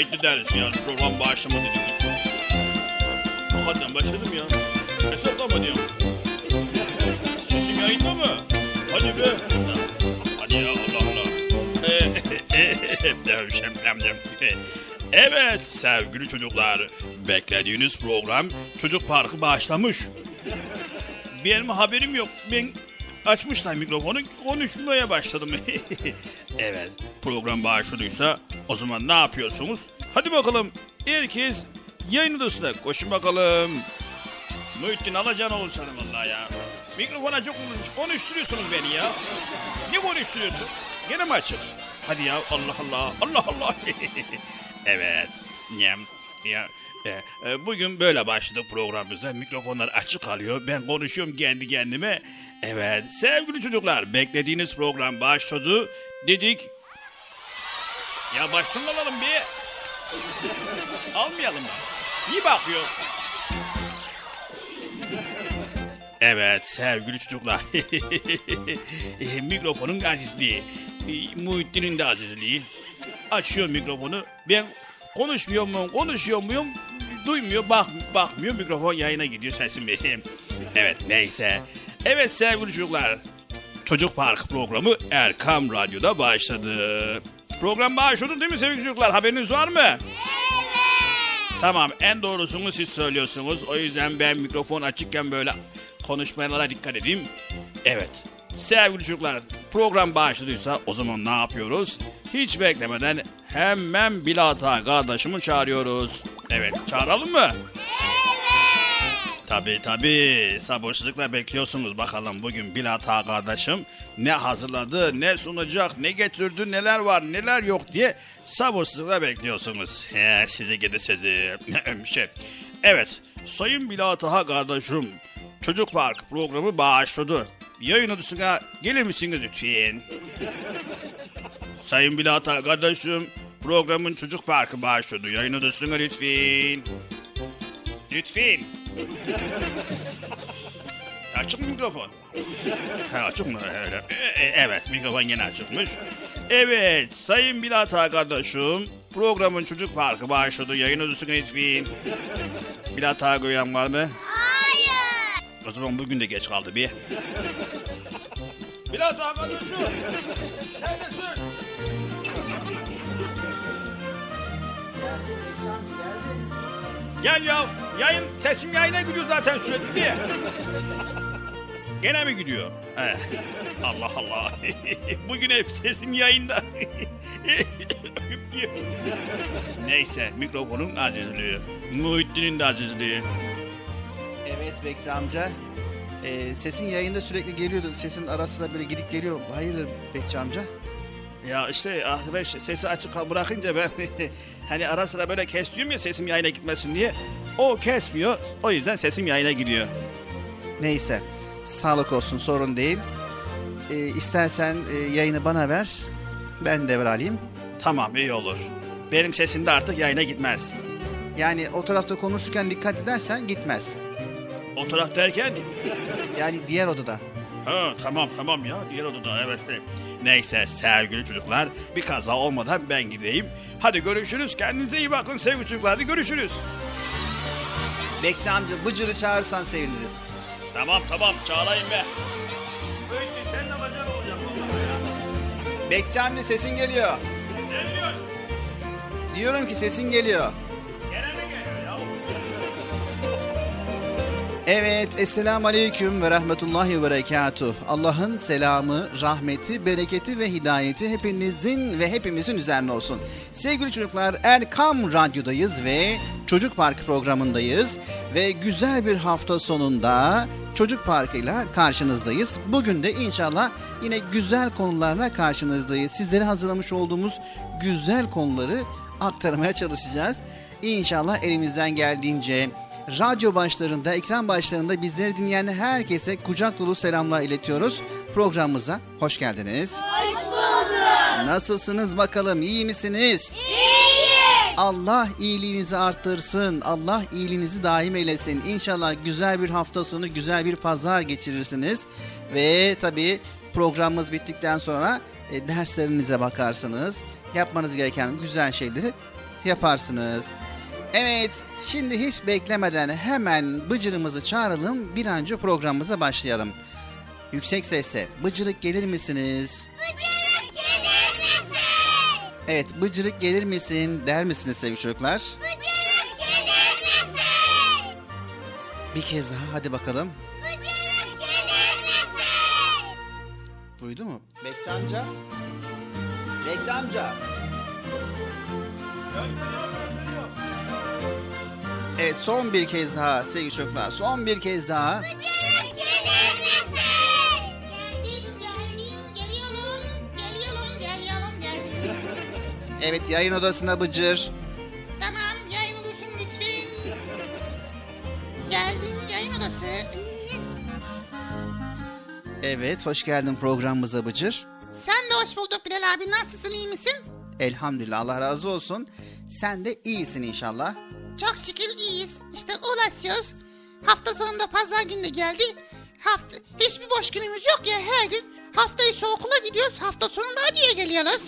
Kayıtlı deriz yani program başlamadı dedik. Hakikaten başladım ya. Hesaplama diyorum. Sesim yayında mı? Hadi be. Hadi ya Allah Allah. Evet sevgili çocuklar, beklediğiniz program Çocuk Parkı başlamış. Benim haberim yok. Ben açmışlar mikrofonu konuşmaya başladım. evet program başladıysa o zaman ne yapıyorsunuz? Hadi bakalım herkes yayın odasına koşun bakalım. Muhittin alacan olur sana vallahi ya. Mikrofona çok konuşmuş. Konuşturuyorsunuz beni ya. Ne konuşturuyorsun? Gene mi açık? Hadi ya Allah Allah. Allah Allah. evet. Ya, ya, e, e, bugün böyle başladık programımıza. Mikrofonlar açık kalıyor. Ben konuşuyorum kendi kendime. Evet sevgili çocuklar beklediğiniz program başladı. Dedik. Ya baştan alalım bir. Almayalım mı? İyi bakıyor. Evet sevgili çocuklar. E, Mikrofonun azizliği. e, Muhittin'in de azizliği. Açıyor mikrofonu. Ben konuşmuyor muyum, konuşuyor muyum? Duymuyor, bak, bakmıyor. Mikrofon yayına gidiyor sesim benim. Evet neyse. Evet sevgili çocuklar. Çocuk Park programı Erkam Radyo'da başladı. Program başladı değil mi sevgili çocuklar? Haberiniz var mı? Tamam en doğrusunu siz söylüyorsunuz. O yüzden ben mikrofon açıkken böyle konuşmalara dikkat edeyim. Evet. Sevgili çocuklar program başladıysa o zaman ne yapıyoruz? Hiç beklemeden hemen Bilata kardeşimi çağırıyoruz. Evet çağıralım mı? Tabii tabii. Sabırsızlıkla bekliyorsunuz bakalım bugün Bilata kardeşim ne hazırladı, ne sunacak, ne getirdi, neler var, neler yok diye sabırsızlıkla bekliyorsunuz. He, sizi gidi sizi. şey. Evet, Sayın Bilata kardeşim, Çocuk Park programı başladı. Yayın odasına gelir misiniz lütfen? Sayın Bilata kardeşim, programın Çocuk Parkı başladı. Yayın odasına lütfen. Lütfen. Açık mikrofon? Ha, açık mı? Öyle. E, e, Evet mikrofon yine açıkmış. Evet Sayın Bilata kardeşim programın çocuk parkı başladı. Yayın odasına lütfen. Bilata koyan var mı? Hayır. O zaman bugün de geç kaldı bir. Bilata kardeşim. Neredesin? Gel ya. Yayın sesim yayına gidiyor zaten sürekli diye. Gene mi gidiyor? He. Allah Allah. Bugün hep sesim yayında. Neyse mikrofonun azizliği. Muhittin'in de azizliği. Evet Bekçi amca. Ee, sesin yayında sürekli geliyordu. Sesin arasında böyle gidip geliyor. Hayırdır Bekçi amca? Ya işte arkadaş sesi açık bırakınca ben hani ara sıra böyle kesiyorum ya sesim yayına gitmesin diye. O kesmiyor. O yüzden sesim yayına gidiyor. Neyse. Sağlık olsun sorun değil. Ee, istersen e, yayını bana ver. Ben devralayım. Tamam iyi olur. Benim sesim de artık yayına gitmez. Yani o tarafta konuşurken dikkat edersen gitmez. O taraf derken Yani diğer odada. Ha tamam tamam ya diğer odada evet. Neyse sevgili çocuklar bir kaza olmadan ben gideyim. Hadi görüşürüz kendinize iyi bakın sevgili çocuklar hadi görüşürüz. Bekçi amca Bıcır'ı çağırırsan seviniriz. Tamam tamam çağırayım be. Öyle sen de bacan olacak. Bekçi amca sesin geliyor. Diyorsun? Diyorum ki sesin geliyor. Evet, Esselamu Aleyküm ve Rahmetullahi ve Berekatuh. Allah'ın selamı, rahmeti, bereketi ve hidayeti hepinizin ve hepimizin üzerine olsun. Sevgili çocuklar, Erkam Radyo'dayız ve Çocuk Parkı programındayız. Ve güzel bir hafta sonunda Çocuk Parkı'yla karşınızdayız. Bugün de inşallah yine güzel konularla karşınızdayız. Sizlere hazırlamış olduğumuz güzel konuları aktarmaya çalışacağız. İnşallah elimizden geldiğince radyo başlarında, ekran başlarında bizleri dinleyen herkese kucak dolu selamlar iletiyoruz. Programımıza hoş geldiniz. Hoş bulduk. Nasılsınız bakalım, iyi misiniz? İyiyiz. Allah iyiliğinizi arttırsın, Allah iyiliğinizi daim eylesin. İnşallah güzel bir hafta sonu, güzel bir pazar geçirirsiniz. Ve tabii programımız bittikten sonra e, derslerinize bakarsınız. Yapmanız gereken güzel şeyleri yaparsınız. Evet, şimdi hiç beklemeden hemen Bıcır'ımızı çağıralım, bir an önce programımıza başlayalım. Yüksek sesle, Bıcırık gelir misiniz? Bıcırık gelir misin? Evet, Bıcırık gelir misin der misiniz sevgili çocuklar? Bıcırık gelir misin? Bir kez daha, hadi bakalım. Bıcırık gelir misin? Duydu mu? Bekçi amca? Bekçi amca! Evet, son bir kez daha sevgili çocuklar, son bir kez daha. Bıcırık gelir misin? Geldim geldim geliyorum geliyorum geliyorum geldim. Evet, yayın odasına Bıcır. Tamam yayın odası lütfen. Geldim yayın odası. Evet, hoş geldin programımıza Bıcır. Sen de hoş bulduk Bilal abi nasılsın iyi misin? Elhamdülillah, Allah razı olsun. Sen de iyisin inşallah. Çok şükür iyiyiz. İşte uğraşıyoruz. Hafta sonunda pazar günü de geldi. Hafta hiçbir boş günümüz yok ya her gün. Hafta içi okula gidiyoruz. Hafta sonunda radyoya geliyoruz.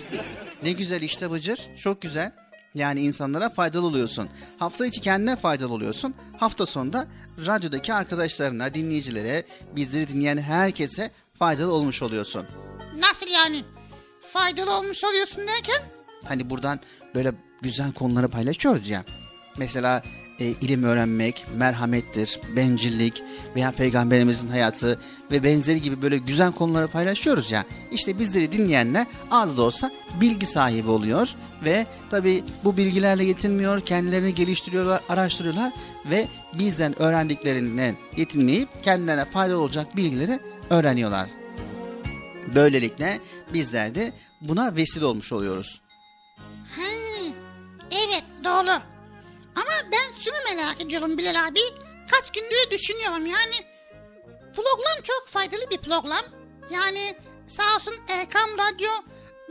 Ne güzel işte Bıcır, çok güzel. Yani insanlara faydalı oluyorsun. Hafta içi kendine faydalı oluyorsun. Hafta sonunda radyodaki arkadaşlarına, dinleyicilere, bizleri dinleyen herkese faydalı olmuş oluyorsun. Nasıl yani? Faydalı olmuş oluyorsun derken? Hani buradan böyle güzel konuları paylaşıyoruz ya. Mesela e, ilim öğrenmek, merhamettir, bencillik veya peygamberimizin hayatı ve benzeri gibi böyle güzel konuları paylaşıyoruz ya. İşte bizleri dinleyenler az da olsa bilgi sahibi oluyor ve tabi bu bilgilerle yetinmiyor, kendilerini geliştiriyorlar, araştırıyorlar ve bizden öğrendiklerinden yetinmeyip kendilerine faydalı olacak bilgileri öğreniyorlar. Böylelikle bizler de buna vesile olmuş oluyoruz. Ha, evet doğru. Ama ben şunu merak ediyorum Bilal abi. Kaç gündür düşünüyorum yani. Program çok faydalı bir program. Yani sağ olsun Erkam Radyo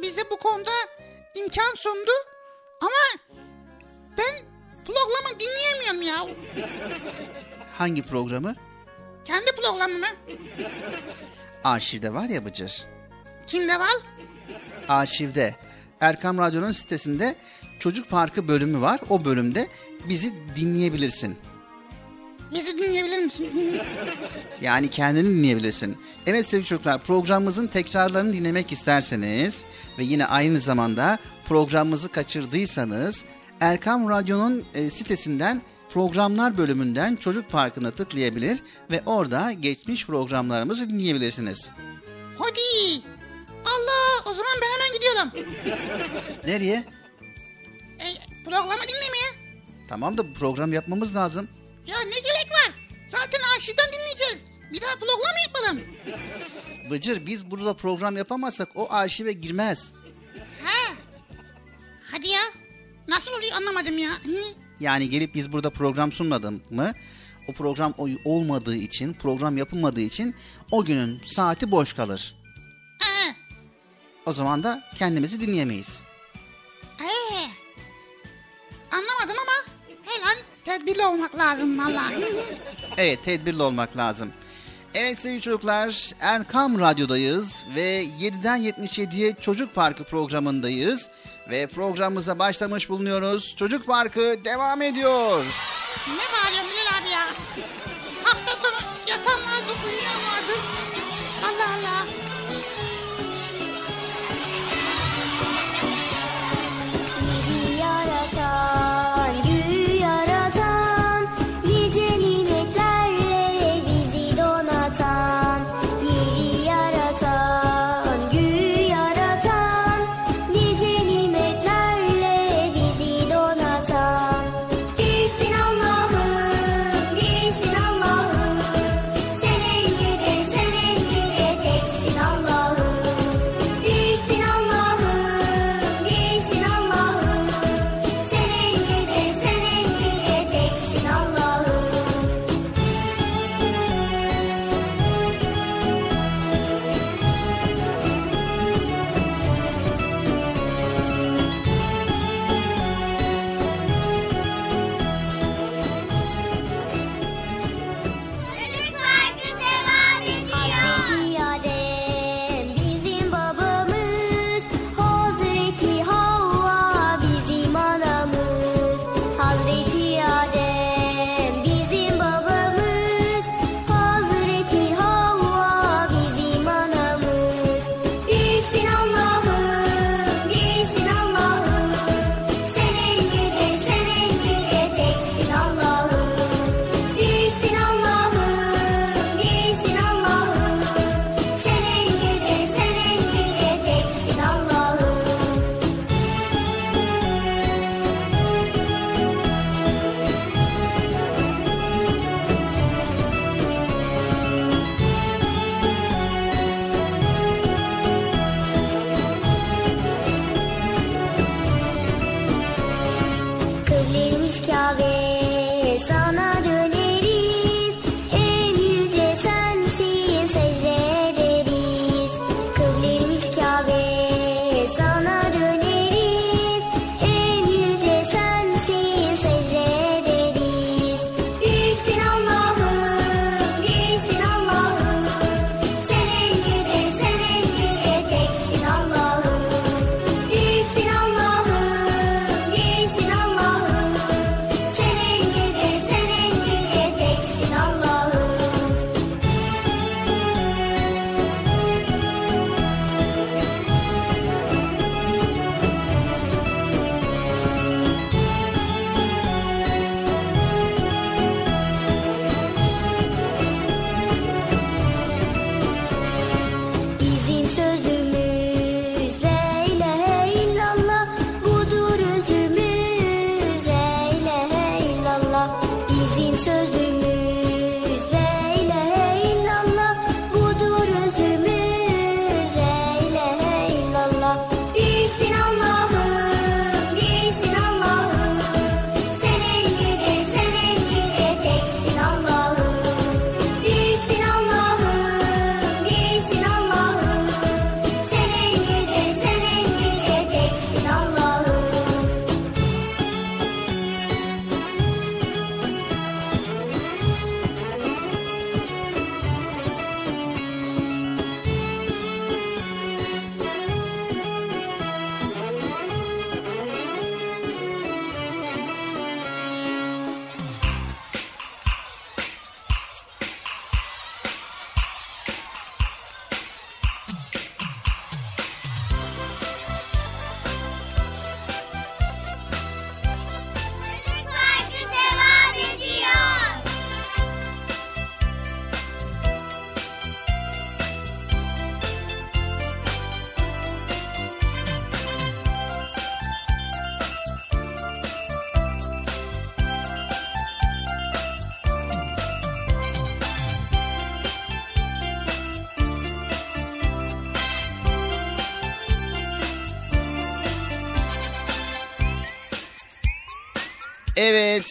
bize bu konuda imkan sundu. Ama ben programı dinleyemiyorum ya. Hangi programı? Kendi programımı. Arşivde var ya Bıcır. Kimde var? Arşivde. Erkam Radyo'nun sitesinde Çocuk Parkı bölümü var. O bölümde bizi dinleyebilirsin. Bizi dinleyebilir misin? Yani kendini dinleyebilirsin. Evet sevgili çocuklar programımızın tekrarlarını dinlemek isterseniz ve yine aynı zamanda programımızı kaçırdıysanız Erkam Radyo'nun e, sitesinden programlar bölümünden Çocuk Parkı'na tıklayabilir ve orada geçmiş programlarımızı dinleyebilirsiniz. Hadi. Allah o zaman ben hemen gidiyorum. Nereye? E, programı dinlemeye. Tamam da program yapmamız lazım. Ya ne gerek var? Zaten arşivden dinleyeceğiz. Bir daha program yapalım? Bıcır biz burada program yapamazsak o arşive girmez. Ha. Hadi ya. Nasıl oluyor anlamadım ya. Hı? Yani gelip biz burada program sunmadık mı? O program olmadığı için, program yapılmadığı için o günün saati boş kalır. Ha. O zaman da kendimizi dinleyemeyiz. Ee. Tedbirli olmak lazım vallahi. Evet, tedbirli olmak lazım. Evet sevgili çocuklar, Erkam Radyo'dayız ve 7'den 77'ye Çocuk Parkı programındayız. Ve programımıza başlamış bulunuyoruz. Çocuk Parkı devam ediyor. ne bağırıyorsun Bilal abi ya? Hafta sonu uyuyamadı. Allah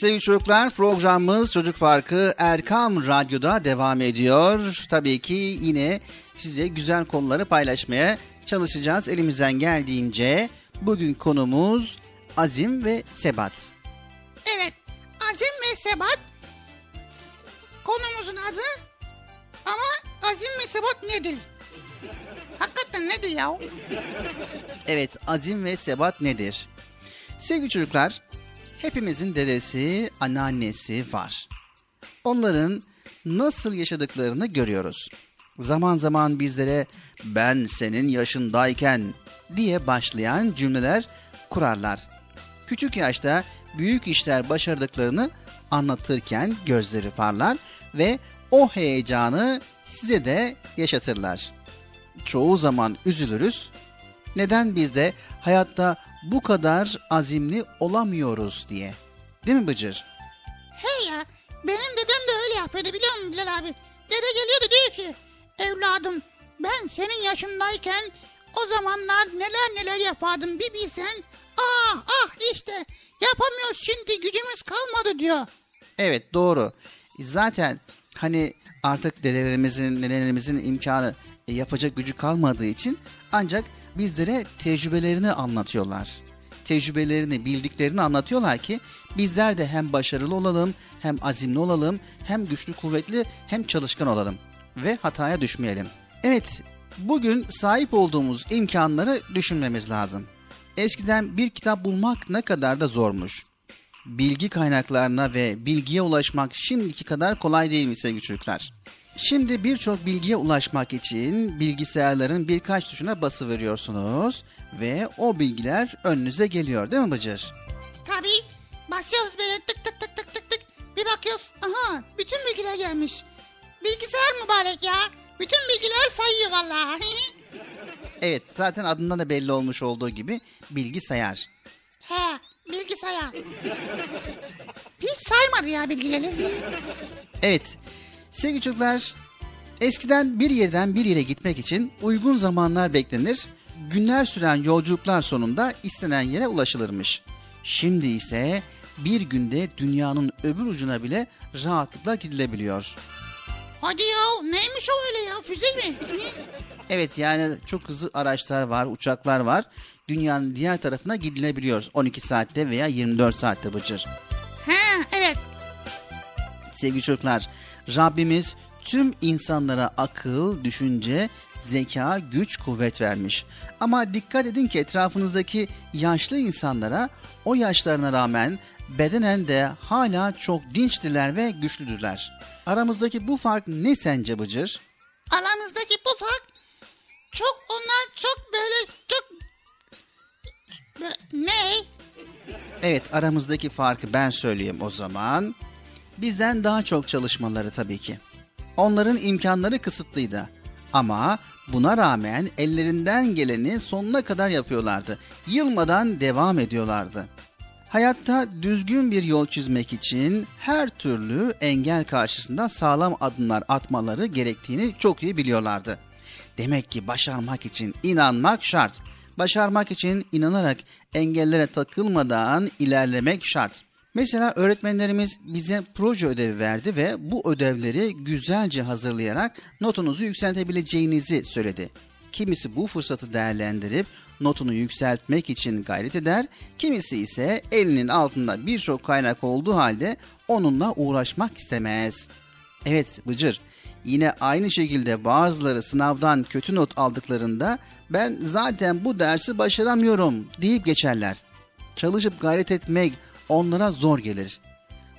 sevgili çocuklar programımız Çocuk Parkı Erkam Radyo'da devam ediyor. Tabii ki yine size güzel konuları paylaşmaya çalışacağız elimizden geldiğince. Bugün konumuz azim ve sebat. Evet azim ve sebat konumuzun adı ama azim ve sebat nedir? Hakikaten nedir ya? Evet azim ve sebat nedir? Sevgili çocuklar hepimizin dedesi, anneannesi var. Onların nasıl yaşadıklarını görüyoruz. Zaman zaman bizlere ben senin yaşındayken diye başlayan cümleler kurarlar. Küçük yaşta büyük işler başardıklarını anlatırken gözleri parlar ve o heyecanı size de yaşatırlar. Çoğu zaman üzülürüz. Neden biz de hayatta bu kadar azimli olamıyoruz diye. Değil mi Bıcır? He ya benim dedem de öyle yapıyordu biliyor musun Bilal abi? Dede geliyordu diyor ki evladım ben senin yaşındayken o zamanlar neler neler yapardım bir bilsen. Ah ah işte yapamıyoruz şimdi gücümüz kalmadı diyor. Evet doğru. Zaten hani artık dedelerimizin, nenelerimizin imkanı e, yapacak gücü kalmadığı için ancak bizlere tecrübelerini anlatıyorlar. Tecrübelerini, bildiklerini anlatıyorlar ki bizler de hem başarılı olalım, hem azimli olalım, hem güçlü, kuvvetli, hem çalışkan olalım ve hataya düşmeyelim. Evet, bugün sahip olduğumuz imkanları düşünmemiz lazım. Eskiden bir kitap bulmak ne kadar da zormuş bilgi kaynaklarına ve bilgiye ulaşmak şimdiki kadar kolay değil mi sevgili çocuklar? Şimdi birçok bilgiye ulaşmak için bilgisayarların birkaç tuşuna bası veriyorsunuz ve o bilgiler önünüze geliyor değil mi Bıcır? Tabii basıyoruz böyle tık tık tık tık tık tık bir bakıyoruz aha bütün bilgiler gelmiş. Bilgisayar mübarek ya bütün bilgiler sayıyor vallahi. Evet zaten adından da belli olmuş olduğu gibi bilgisayar. He bilgisayar. Hiç saymadı ya bilgileri. Evet sevgili çocuklar eskiden bir yerden bir yere gitmek için uygun zamanlar beklenir. Günler süren yolculuklar sonunda istenen yere ulaşılırmış. Şimdi ise bir günde dünyanın öbür ucuna bile rahatlıkla gidilebiliyor. Hadi ya neymiş o öyle ya füze mi? Evet yani çok hızlı araçlar var, uçaklar var. Dünyanın diğer tarafına gidilebiliyor 12 saatte veya 24 saatte Bıcır. He evet Sevgili çocuklar, Rabbimiz tüm insanlara akıl, düşünce, zeka, güç, kuvvet vermiş. Ama dikkat edin ki etrafınızdaki yaşlı insanlara o yaşlarına rağmen bedenen de hala çok dinçtiler ve güçlüdürler. Aramızdaki bu fark ne sence Bıcır? aramızdaki bu fark çok onlar çok böyle çok ne? Evet aramızdaki farkı ben söyleyeyim o zaman. Bizden daha çok çalışmaları tabii ki. Onların imkanları kısıtlıydı. Ama buna rağmen ellerinden geleni sonuna kadar yapıyorlardı. Yılmadan devam ediyorlardı. Hayatta düzgün bir yol çizmek için her türlü engel karşısında sağlam adımlar atmaları gerektiğini çok iyi biliyorlardı. Demek ki başarmak için inanmak şart. Başarmak için inanarak engellere takılmadan ilerlemek şart. Mesela öğretmenlerimiz bize proje ödevi verdi ve bu ödevleri güzelce hazırlayarak notunuzu yükseltebileceğinizi söyledi. Kimisi bu fırsatı değerlendirip notunu yükseltmek için gayret eder, kimisi ise elinin altında birçok kaynak olduğu halde onunla uğraşmak istemez. Evet Bıcır, yine aynı şekilde bazıları sınavdan kötü not aldıklarında ben zaten bu dersi başaramıyorum deyip geçerler. Çalışıp gayret etmek onlara zor gelir.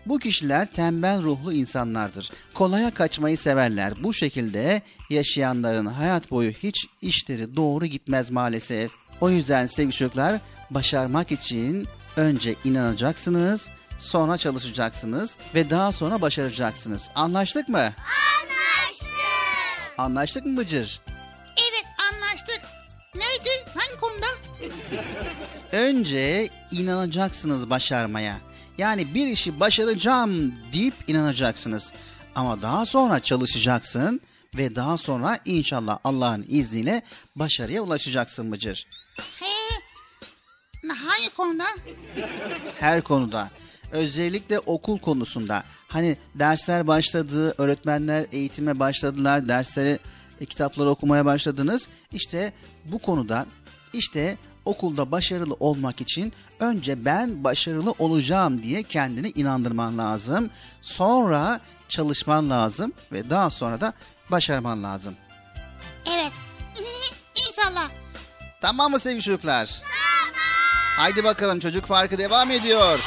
Bu kişiler tembel ruhlu insanlardır. Kolaya kaçmayı severler. Bu şekilde yaşayanların hayat boyu hiç işleri doğru gitmez maalesef. O yüzden sevgili çocuklar başarmak için önce inanacaksınız, sonra çalışacaksınız ve daha sonra başaracaksınız. Anlaştık mı? Anlaştık. Anlaştık mı Bıcır? Evet anlaştık. Neydi? Hangi konuda? Önce inanacaksınız başarmaya. Yani bir işi başaracağım deyip inanacaksınız. Ama daha sonra çalışacaksın ve daha sonra inşallah Allah'ın izniyle başarıya ulaşacaksın Bıcır. He. Hangi konuda? Her konuda. Özellikle okul konusunda. Hani dersler başladı, öğretmenler eğitime başladılar, dersleri, e, kitapları okumaya başladınız. İşte bu konuda işte okulda başarılı olmak için önce ben başarılı olacağım diye kendini inandırman lazım. Sonra çalışman lazım ve daha sonra da başarman lazım. Evet. İnşallah. Tamam mı sevgili çocuklar? Tamam. Haydi bakalım çocuk parkı devam ediyor.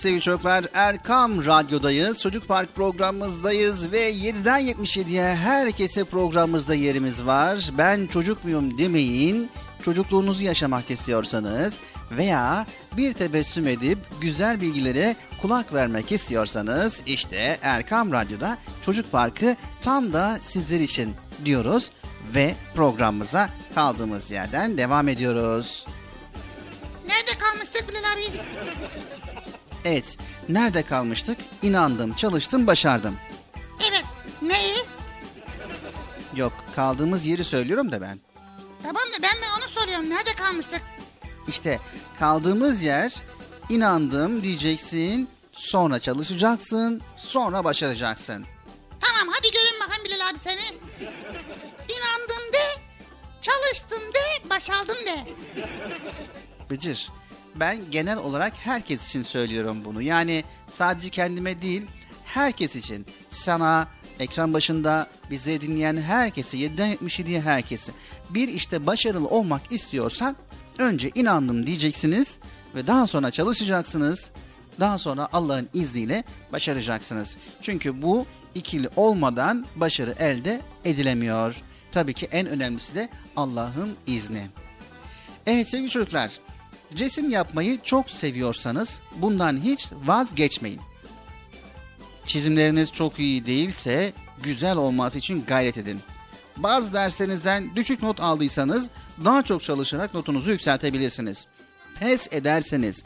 Sevgili çocuklar Erkam Radyo'dayız. Çocuk Park programımızdayız ve 7'den 77'ye herkese programımızda yerimiz var. Ben çocuk muyum demeyin. Çocukluğunuzu yaşamak istiyorsanız veya bir tebessüm edip güzel bilgilere kulak vermek istiyorsanız işte Erkam Radyo'da Çocuk Parkı tam da sizler için diyoruz ve programımıza kaldığımız yerden devam ediyoruz. Nerede kalmıştık Bilal abi? Evet, nerede kalmıştık? İnandım, çalıştım, başardım. Evet. Neyi? Yok, kaldığımız yeri söylüyorum da ben. Tamam da ben de onu soruyorum. Nerede kalmıştık? İşte kaldığımız yer inandım diyeceksin, sonra çalışacaksın, sonra başaracaksın. Tamam hadi görün bakalım Bilal abi seni. İnandım de, çalıştım de, başardım de. Bıcır, ben genel olarak herkes için söylüyorum bunu. Yani sadece kendime değil, herkes için. Sana, ekran başında bizi dinleyen herkese, 7'den 77'ye herkese. Bir işte başarılı olmak istiyorsan önce inandım diyeceksiniz ve daha sonra çalışacaksınız. Daha sonra Allah'ın izniyle başaracaksınız. Çünkü bu ikili olmadan başarı elde edilemiyor. Tabii ki en önemlisi de Allah'ın izni. Evet sevgili çocuklar, resim yapmayı çok seviyorsanız bundan hiç vazgeçmeyin. Çizimleriniz çok iyi değilse güzel olması için gayret edin. Bazı derslerinizden düşük not aldıysanız daha çok çalışarak notunuzu yükseltebilirsiniz. Pes ederseniz,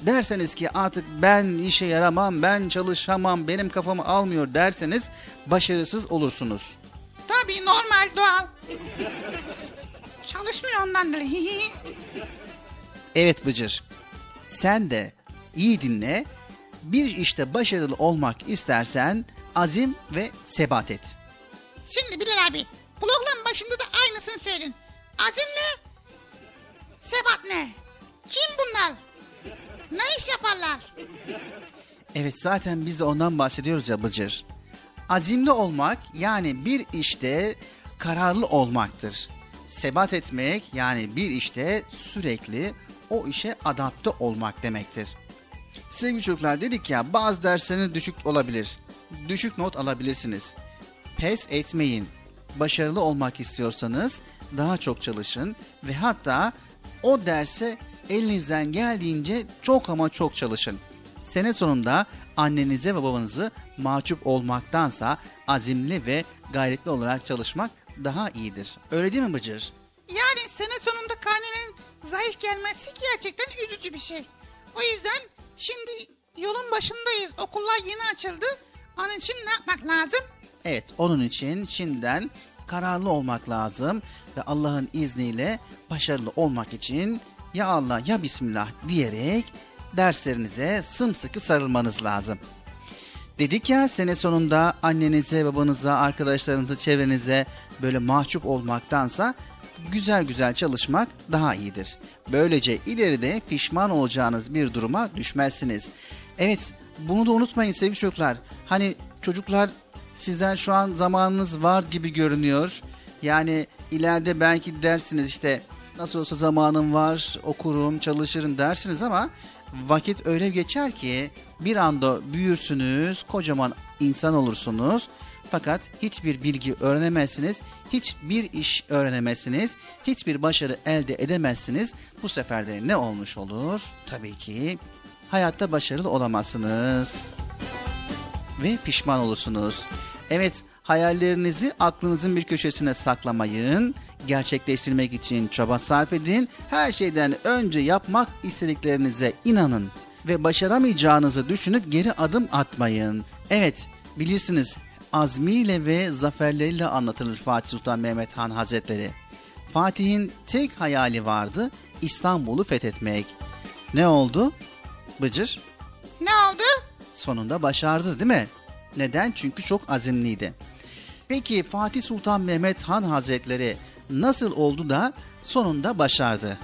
derseniz ki artık ben işe yaramam, ben çalışamam, benim kafamı almıyor derseniz başarısız olursunuz. Tabii normal doğal. Çalışmıyor ondandır. Evet Bıcır, sen de iyi dinle. Bir işte başarılı olmak istersen azim ve sebat et. Şimdi Bilal abi program başında da aynısını söyledin. Azim ne? Sebat ne? Kim bunlar? Ne iş yaparlar? Evet zaten biz de ondan bahsediyoruz ya Bıcır. Azimli olmak yani bir işte kararlı olmaktır. Sebat etmek yani bir işte sürekli o işe adapte olmak demektir. Sevgili çocuklar dedik ya bazı dersleriniz düşük olabilir. Düşük not alabilirsiniz. Pes etmeyin. Başarılı olmak istiyorsanız daha çok çalışın ve hatta o derse elinizden geldiğince çok ama çok çalışın. Sene sonunda annenize ve babanızı mahcup olmaktansa azimli ve gayretli olarak çalışmak daha iyidir. Öyle değil mi Bıcır? Yani sene sonunda karnenin zayıf gelmesi gerçekten üzücü bir şey. O yüzden şimdi yolun başındayız. Okullar yeni açıldı. Onun için ne yapmak lazım? Evet, onun için şimdiden kararlı olmak lazım ve Allah'ın izniyle başarılı olmak için ya Allah ya Bismillah diyerek derslerinize sımsıkı sarılmanız lazım. Dedik ya sene sonunda annenize, babanıza, arkadaşlarınıza, çevrenize böyle mahcup olmaktansa güzel güzel çalışmak daha iyidir. Böylece ileride pişman olacağınız bir duruma düşmezsiniz. Evet bunu da unutmayın sevgili çocuklar. Hani çocuklar sizden şu an zamanınız var gibi görünüyor. Yani ileride belki dersiniz işte nasıl olsa zamanım var okurum çalışırım dersiniz ama vakit öyle geçer ki bir anda büyürsünüz kocaman insan olursunuz. Fakat hiçbir bilgi öğrenemezsiniz, hiçbir iş öğrenemezsiniz, hiçbir başarı elde edemezsiniz. Bu sefer de ne olmuş olur? Tabii ki hayatta başarılı olamazsınız ve pişman olursunuz. Evet, hayallerinizi aklınızın bir köşesine saklamayın. Gerçekleştirmek için çaba sarf edin. Her şeyden önce yapmak istediklerinize inanın ve başaramayacağınızı düşünüp geri adım atmayın. Evet, bilirsiniz azmiyle ve zaferleriyle anlatılır Fatih Sultan Mehmet Han Hazretleri. Fatih'in tek hayali vardı İstanbul'u fethetmek. Ne oldu? Bıcır Ne oldu? sonunda başardı değil mi? Neden? Çünkü çok azimliydi. Peki Fatih Sultan Mehmet Han Hazretleri nasıl oldu da sonunda başardı?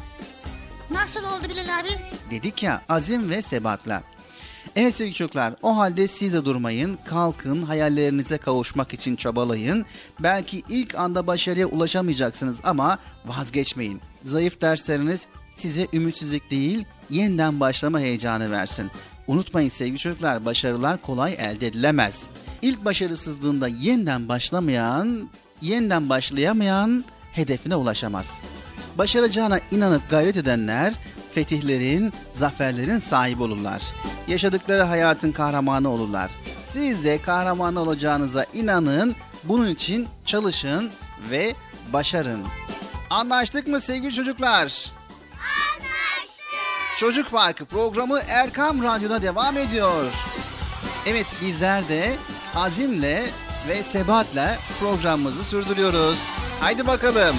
Nasıl oldu Bilal abi? Dedik ya azim ve sebatla. Evet sevgili çocuklar o halde siz de durmayın, kalkın, hayallerinize kavuşmak için çabalayın. Belki ilk anda başarıya ulaşamayacaksınız ama vazgeçmeyin. Zayıf dersleriniz size ümitsizlik değil, yeniden başlama heyecanı versin. Unutmayın sevgili çocuklar, başarılar kolay elde edilemez. İlk başarısızlığında yeniden başlamayan, yeniden başlayamayan hedefine ulaşamaz. Başaracağına inanıp gayret edenler fetihlerin, zaferlerin sahibi olurlar. Yaşadıkları hayatın kahramanı olurlar. Siz de kahraman olacağınıza inanın, bunun için çalışın ve başarın. Anlaştık mı sevgili çocuklar? Anlaştık. Çocuk Parkı programı Erkam Radyo'da devam ediyor. Evet bizler de azimle ve sebatle programımızı sürdürüyoruz. Haydi bakalım.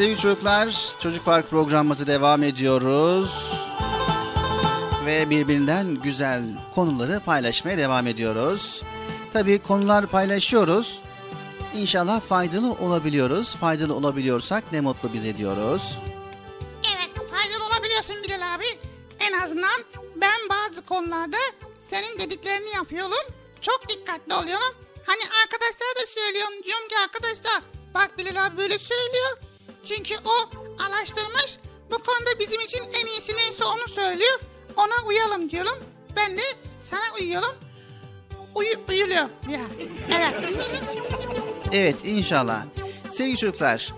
Sevgili çocuklar Çocuk Park programımızı devam ediyoruz. Ve birbirinden güzel konuları paylaşmaya devam ediyoruz. Tabii konular paylaşıyoruz. İnşallah faydalı olabiliyoruz. Faydalı olabiliyorsak ne mutlu bize diyoruz. İnşallah. Sevgili çocuklar,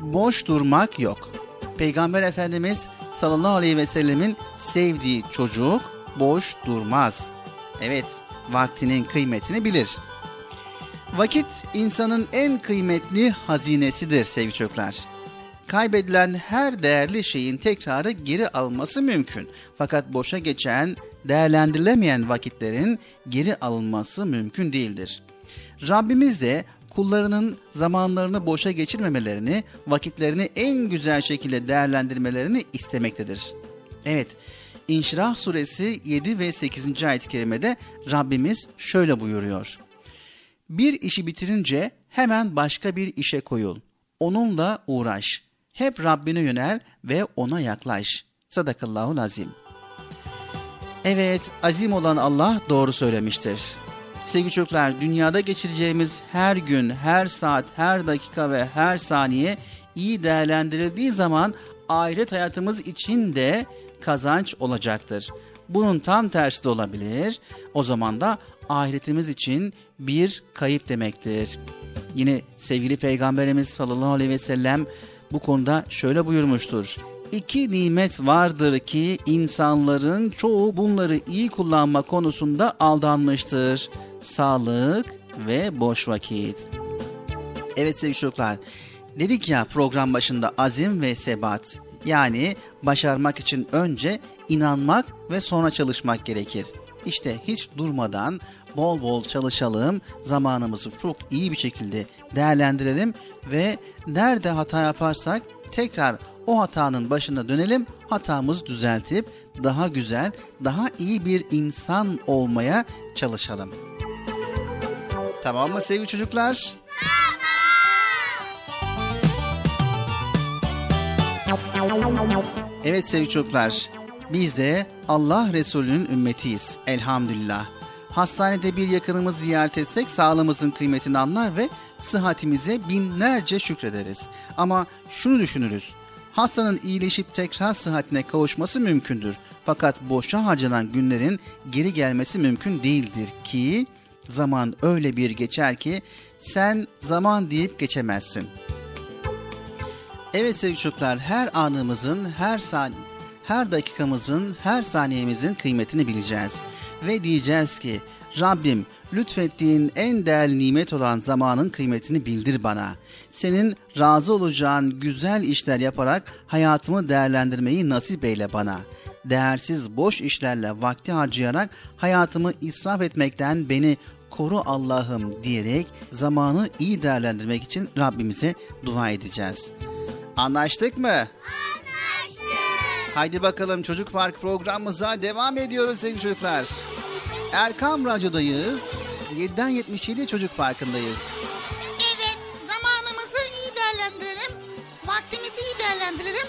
boş durmak yok. Peygamber Efendimiz sallallahu aleyhi ve sellemin sevdiği çocuk boş durmaz. Evet, vaktinin kıymetini bilir. Vakit insanın en kıymetli hazinesidir sevgili çocuklar. Kaybedilen her değerli şeyin tekrarı geri alması mümkün. Fakat boşa geçen, değerlendirilemeyen vakitlerin geri alınması mümkün değildir. Rabbimiz de kullarının zamanlarını boşa geçirmemelerini, vakitlerini en güzel şekilde değerlendirmelerini istemektedir. Evet, İnşirah suresi 7 ve 8. ayet-i kerimede Rabbimiz şöyle buyuruyor. Bir işi bitirince hemen başka bir işe koyul. Onunla uğraş. Hep Rabbine yönel ve ona yaklaş. Sadakallahu azim. Evet, azim olan Allah doğru söylemiştir. Sevgili çocuklar, dünyada geçireceğimiz her gün, her saat, her dakika ve her saniye iyi değerlendirildiği zaman ahiret hayatımız için de kazanç olacaktır. Bunun tam tersi de olabilir. O zaman da ahiretimiz için bir kayıp demektir. Yine sevgili Peygamberimiz sallallahu aleyhi ve sellem bu konuda şöyle buyurmuştur. İki nimet vardır ki insanların çoğu bunları iyi kullanma konusunda aldanmıştır. Sağlık ve boş vakit. Evet sevgili çocuklar, dedik ya program başında azim ve sebat. Yani başarmak için önce inanmak ve sonra çalışmak gerekir. İşte hiç durmadan bol bol çalışalım, zamanımızı çok iyi bir şekilde değerlendirelim ve nerede hata yaparsak tekrar o hatanın başına dönelim, hatamızı düzeltip daha güzel, daha iyi bir insan olmaya çalışalım. Tamam mı sevgili çocuklar? Evet sevgili çocuklar, biz de Allah Resulü'nün ümmetiyiz elhamdülillah. Hastanede bir yakınımız ziyaret etsek sağlığımızın kıymetini anlar ve sıhhatimize binlerce şükrederiz. Ama şunu düşünürüz. Hastanın iyileşip tekrar sıhhatine kavuşması mümkündür. Fakat boşa harcanan günlerin geri gelmesi mümkün değildir ki zaman öyle bir geçer ki sen zaman deyip geçemezsin. Evet sevgili çocuklar her anımızın, her san her dakikamızın, her saniyemizin kıymetini bileceğiz. Ve diyeceğiz ki Rabbim lütfettiğin en değerli nimet olan zamanın kıymetini bildir bana. Senin razı olacağın güzel işler yaparak hayatımı değerlendirmeyi nasip eyle bana. Değersiz boş işlerle vakti harcayarak hayatımı israf etmekten beni koru Allah'ım diyerek zamanı iyi değerlendirmek için Rabbimize dua edeceğiz. Anlaştık mı? Anlaştık. Haydi bakalım Çocuk Park programımıza devam ediyoruz sevgili çocuklar. Erkam Radyo'dayız. 7'den 77 Çocuk Parkı'ndayız. Evet, zamanımızı iyi değerlendirelim. Vaktimizi iyi değerlendirelim.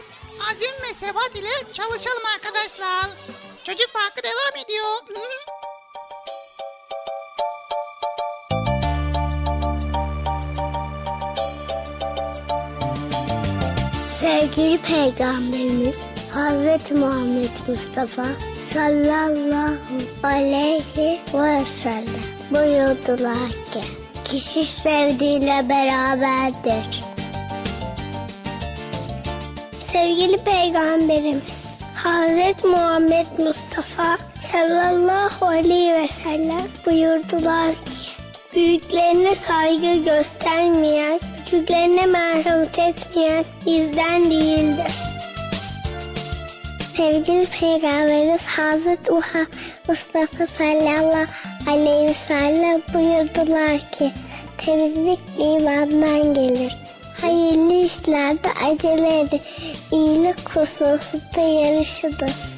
Azim ve sebat ile çalışalım arkadaşlar. Çocuk Parkı devam ediyor. Sevgili Peygamberimiz Hazreti Muhammed Mustafa sallallahu aleyhi ve sellem buyurdular ki kişi sevdiğiyle beraberdir. Sevgili Peygamberimiz Hazreti Muhammed Mustafa sallallahu aleyhi ve sellem buyurdular ki Büyüklerine saygı göstermeyen, küçüklerine merhamet etmeyen bizden değildir. Sevgili Peygamberimiz Hazreti Muhammed Mustafa sallallahu aleyhi ve sellem buyurdular ki temizlik imandan gelir. Hayırlı işlerde acele edin. İyilik hususunda yarışınız.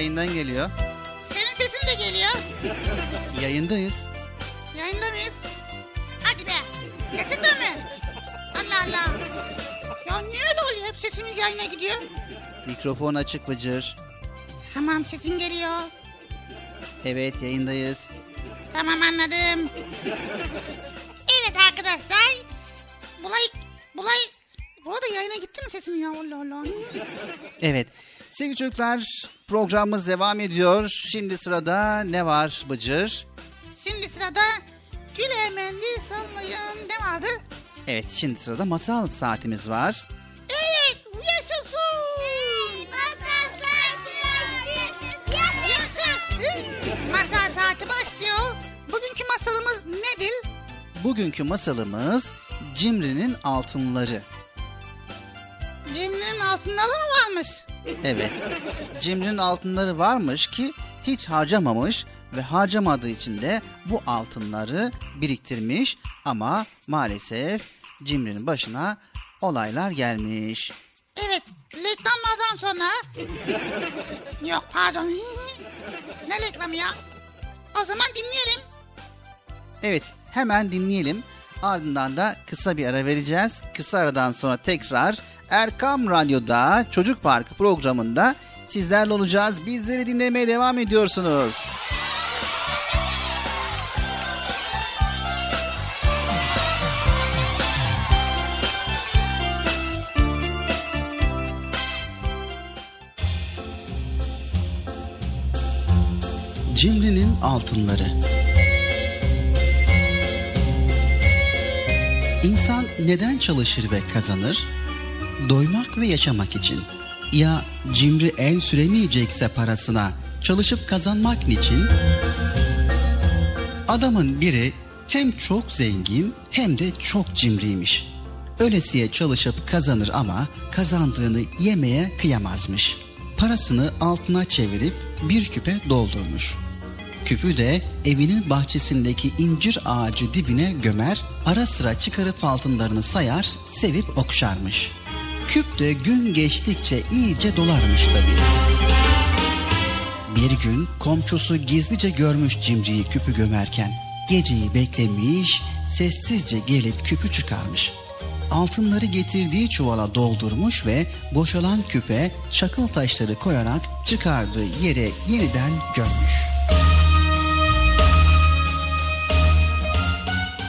Yayından geliyor. Senin sesin de geliyor. Yayındayız. Yayında mıyız? Hadi be. Sesin de mi? Allah Allah. Ya niye öyle oluyor? Hep sesimiz yayına gidiyor. Mikrofon açık Bıcır. Tamam sesin geliyor. Evet yayındayız. Tamam anladım. Evet arkadaşlar. Bulay, bulay. Bu arada yayına gitti mi sesim ya? Allah Allah. Evet. Sevgili çocuklar programımız devam ediyor. Şimdi sırada ne var Bıcır? Şimdi sırada Güle el sallayın ne vardı? Evet şimdi sırada masal saatimiz var. Evet yaşasın. Yaşasın. Masal saati başlıyor. Bugünkü masalımız nedir? Bugünkü masalımız Cimri'nin altınları. Cimrinin altındalı mı varmış? Evet. Cimri'nin altınları varmış ki hiç harcamamış ve harcamadığı için de bu altınları biriktirmiş ama maalesef Cimri'nin başına olaylar gelmiş. Evet reklamlardan sonra... Yok pardon. ne reklamı ya? O zaman dinleyelim. Evet hemen dinleyelim. Ardından da kısa bir ara vereceğiz. Kısa aradan sonra tekrar Erkam Radyo'da Çocuk Parkı programında sizlerle olacağız. Bizleri dinlemeye devam ediyorsunuz. Cimri'nin altınları. İnsan neden çalışır ve kazanır? Doymak ve yaşamak için. Ya cimri el süremeyecekse parasına çalışıp kazanmak niçin? Adamın biri hem çok zengin hem de çok cimriymiş. Ölesiye çalışıp kazanır ama kazandığını yemeye kıyamazmış. Parasını altına çevirip bir küpe doldurmuş. Küpü de evinin bahçesindeki incir ağacı dibine gömer, ara sıra çıkarıp altınlarını sayar, sevip okşarmış. Küp de gün geçtikçe iyice dolarmış tabii. Bir gün komşusu gizlice görmüş cimriyi küpü gömerken. Geceyi beklemiş, sessizce gelip küpü çıkarmış. Altınları getirdiği çuvala doldurmuş ve boşalan küpe çakıl taşları koyarak çıkardığı yere yeniden gömmüş.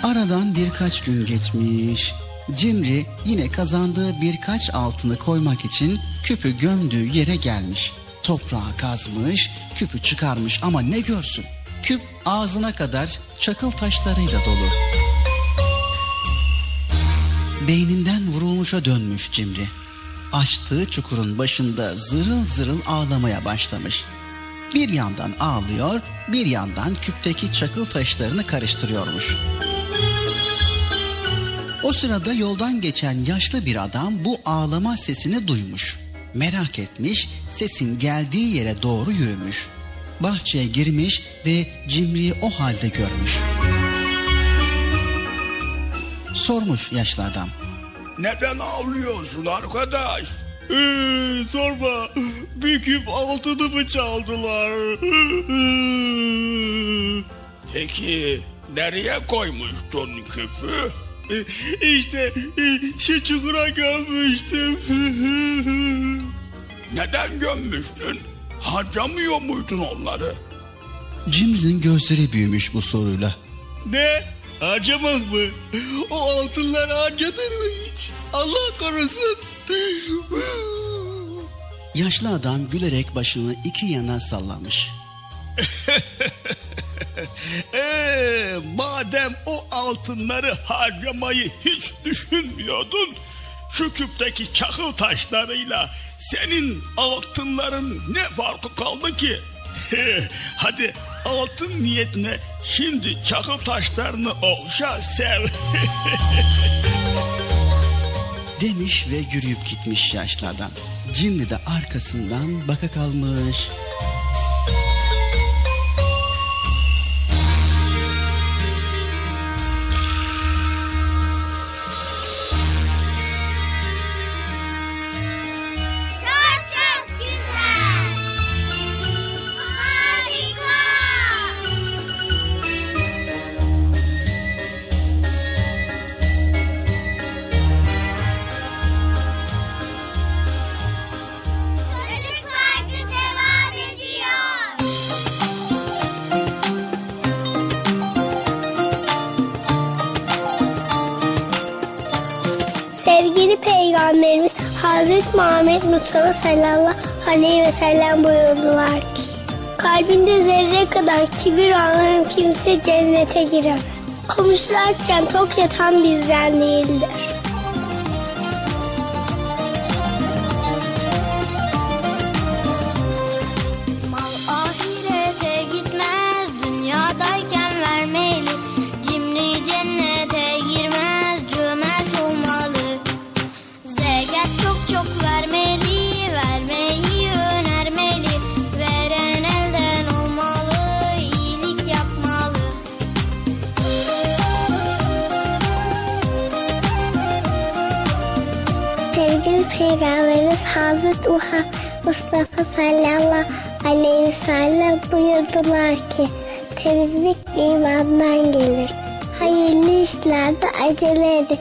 Aradan birkaç gün geçmiş. Cimri yine kazandığı birkaç altını koymak için küpü gömdüğü yere gelmiş. Toprağa kazmış, küpü çıkarmış ama ne görsün? Küp ağzına kadar çakıl taşlarıyla dolu. Beyninden vurulmuşa dönmüş Cimri. Açtığı çukurun başında zırıl zırıl ağlamaya başlamış. Bir yandan ağlıyor, bir yandan küpteki çakıl taşlarını karıştırıyormuş. O sırada yoldan geçen yaşlı bir adam bu ağlama sesini duymuş. Merak etmiş, sesin geldiği yere doğru yürümüş. Bahçeye girmiş ve Cimri'yi o halde görmüş. Sormuş yaşlı adam. Neden ağlıyorsun arkadaş? Ee, sorma. Bir küp altınımı çaldılar. Peki nereye koymuştun küpü? İşte şu çukura gömmüştüm. Neden gömmüştün? Harcamıyor muydun onları? Cimri'nin gözleri büyümüş bu soruyla. Ne? Harcamak mı? O altınlar harcanır mı hiç? Allah korusun. Yaşlı adam gülerek başını iki yana sallamış. Ee, madem o altınları harcamayı hiç düşünmüyordun, şu küpteki çakıl taşlarıyla senin altınların ne farkı kaldı ki? Hadi altın niyetine şimdi çakıl taşlarını okşa sev. Demiş ve yürüyüp gitmiş yaşlı adam. Cimri de arkasından baka kalmış. Mustafa sallallahu aleyhi ve sellem buyurdular ki Kalbinde zerre kadar kibir olan kimse cennete giremez. Komşular açken tok yatan bizden değildir. Ki temizlik imandan gelir. Hayırlı işlerde acele edin.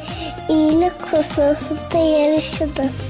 İyilik hususunda yarışınız.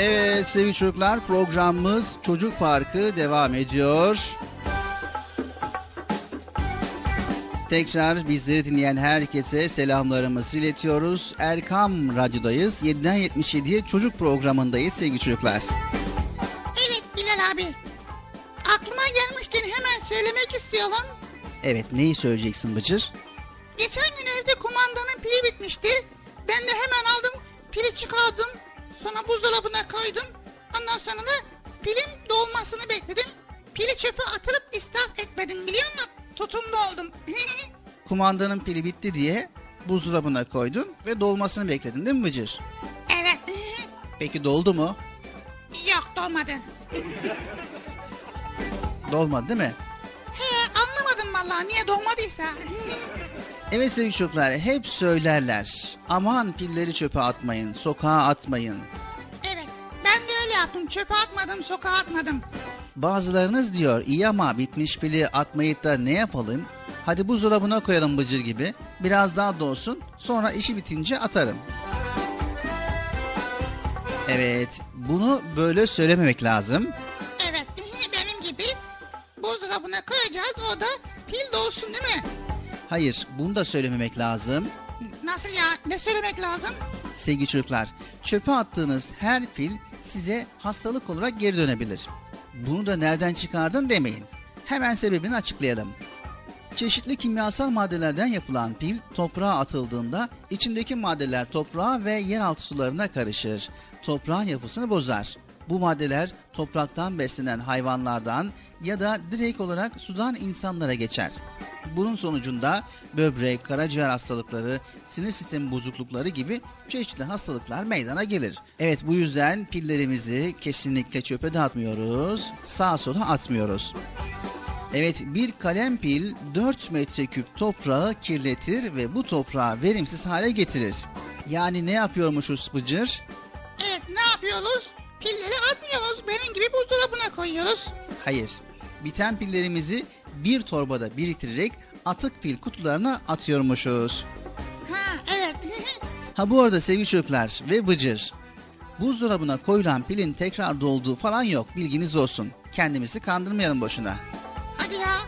Evet sevgili çocuklar programımız Çocuk Parkı devam ediyor. Tekrar bizleri dinleyen herkese selamlarımızı iletiyoruz. Erkam Radyo'dayız. 7'den 77'ye çocuk programındayız sevgili çocuklar. Evet Bilal abi. Aklıma gelmişken hemen söylemek istiyorum. Evet neyi söyleyeceksin Bıcır? Geçen gün evde kumandanın pili bitmişti. Ben de hemen aldım pili çıkardım. Sonra buzdolabına koydum. Ondan sonra da pilin dolmasını bekledim. Pili çöpe atılıp israf etmedim biliyor musun? Tutumlu oldum. Kumandanın pili bitti diye buzdolabına koydun ve dolmasını bekledin değil mi Bıcır? evet. Peki doldu mu? Yok dolmadı. Dolmadı değil mi? He anlamadım vallahi niye dolmadıysa. Evet sevgili çocuklar hep söylerler. Aman pilleri çöpe atmayın, sokağa atmayın. evet ben de öyle yaptım. Çöpe atmadım sokağa atmadım. Bazılarınız diyor iyi ama bitmiş pili atmayıp da ne yapalım? Hadi buzdolabına koyalım bıcır gibi. Biraz daha dolsun sonra işi bitince atarım. Evet bunu böyle söylememek lazım. Evet benim gibi buzdolabına koyacağız o da pil dolsun değil mi? Hayır bunu da söylememek lazım. Nasıl ya ne söylemek lazım? Sevgili çocuklar çöpe attığınız her pil size hastalık olarak geri dönebilir. Bunu da nereden çıkardın demeyin. Hemen sebebini açıklayalım. Çeşitli kimyasal maddelerden yapılan pil toprağa atıldığında içindeki maddeler toprağa ve yeraltı sularına karışır. Toprağın yapısını bozar. Bu maddeler topraktan beslenen hayvanlardan ya da direkt olarak sudan insanlara geçer. Bunun sonucunda böbrek, karaciğer hastalıkları, sinir sistemi bozuklukları gibi çeşitli hastalıklar meydana gelir. Evet bu yüzden pillerimizi kesinlikle çöpe dağıtmıyoruz, sağa sola atmıyoruz. Evet bir kalem pil 4 metreküp toprağı kirletir ve bu toprağı verimsiz hale getirir. Yani ne yapıyormuşuz Bıcır? Evet ne yapıyoruz? Pilleri atmıyoruz. Benim gibi buzdolabına koyuyoruz. Hayır. Biten pillerimizi bir torbada biriktirerek atık pil kutularına atıyormuşuz. Ha evet. Ha bu arada sevgili çocuklar ve Bıcır. Buzdolabına koyulan pilin tekrar dolduğu falan yok bilginiz olsun. Kendimizi kandırmayalım boşuna. Hadi ya.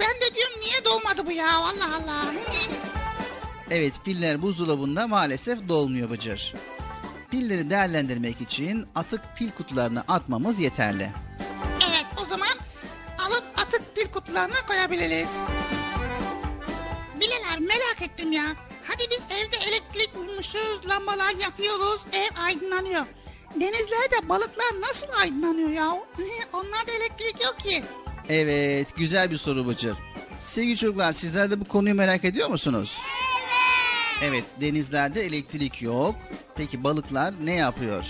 Ben de diyorum niye dolmadı bu ya Allah Allah. Evet piller buzdolabında maalesef dolmuyor Bıcır. Pilleri değerlendirmek için atık pil kutularına atmamız yeterli. evet o zaman alıp atık pil kutularına koyabiliriz. Bilal abi merak ettim ya. Hadi biz evde elektrik bulmuşuz, lambalar yakıyoruz, ev aydınlanıyor. Denizlerde balıklar nasıl aydınlanıyor ya? Onlarda elektrik yok ki. Evet güzel bir soru Bıcır. Sevgili çocuklar sizler de bu konuyu merak ediyor musunuz? Evet denizlerde elektrik yok. Peki balıklar ne yapıyor?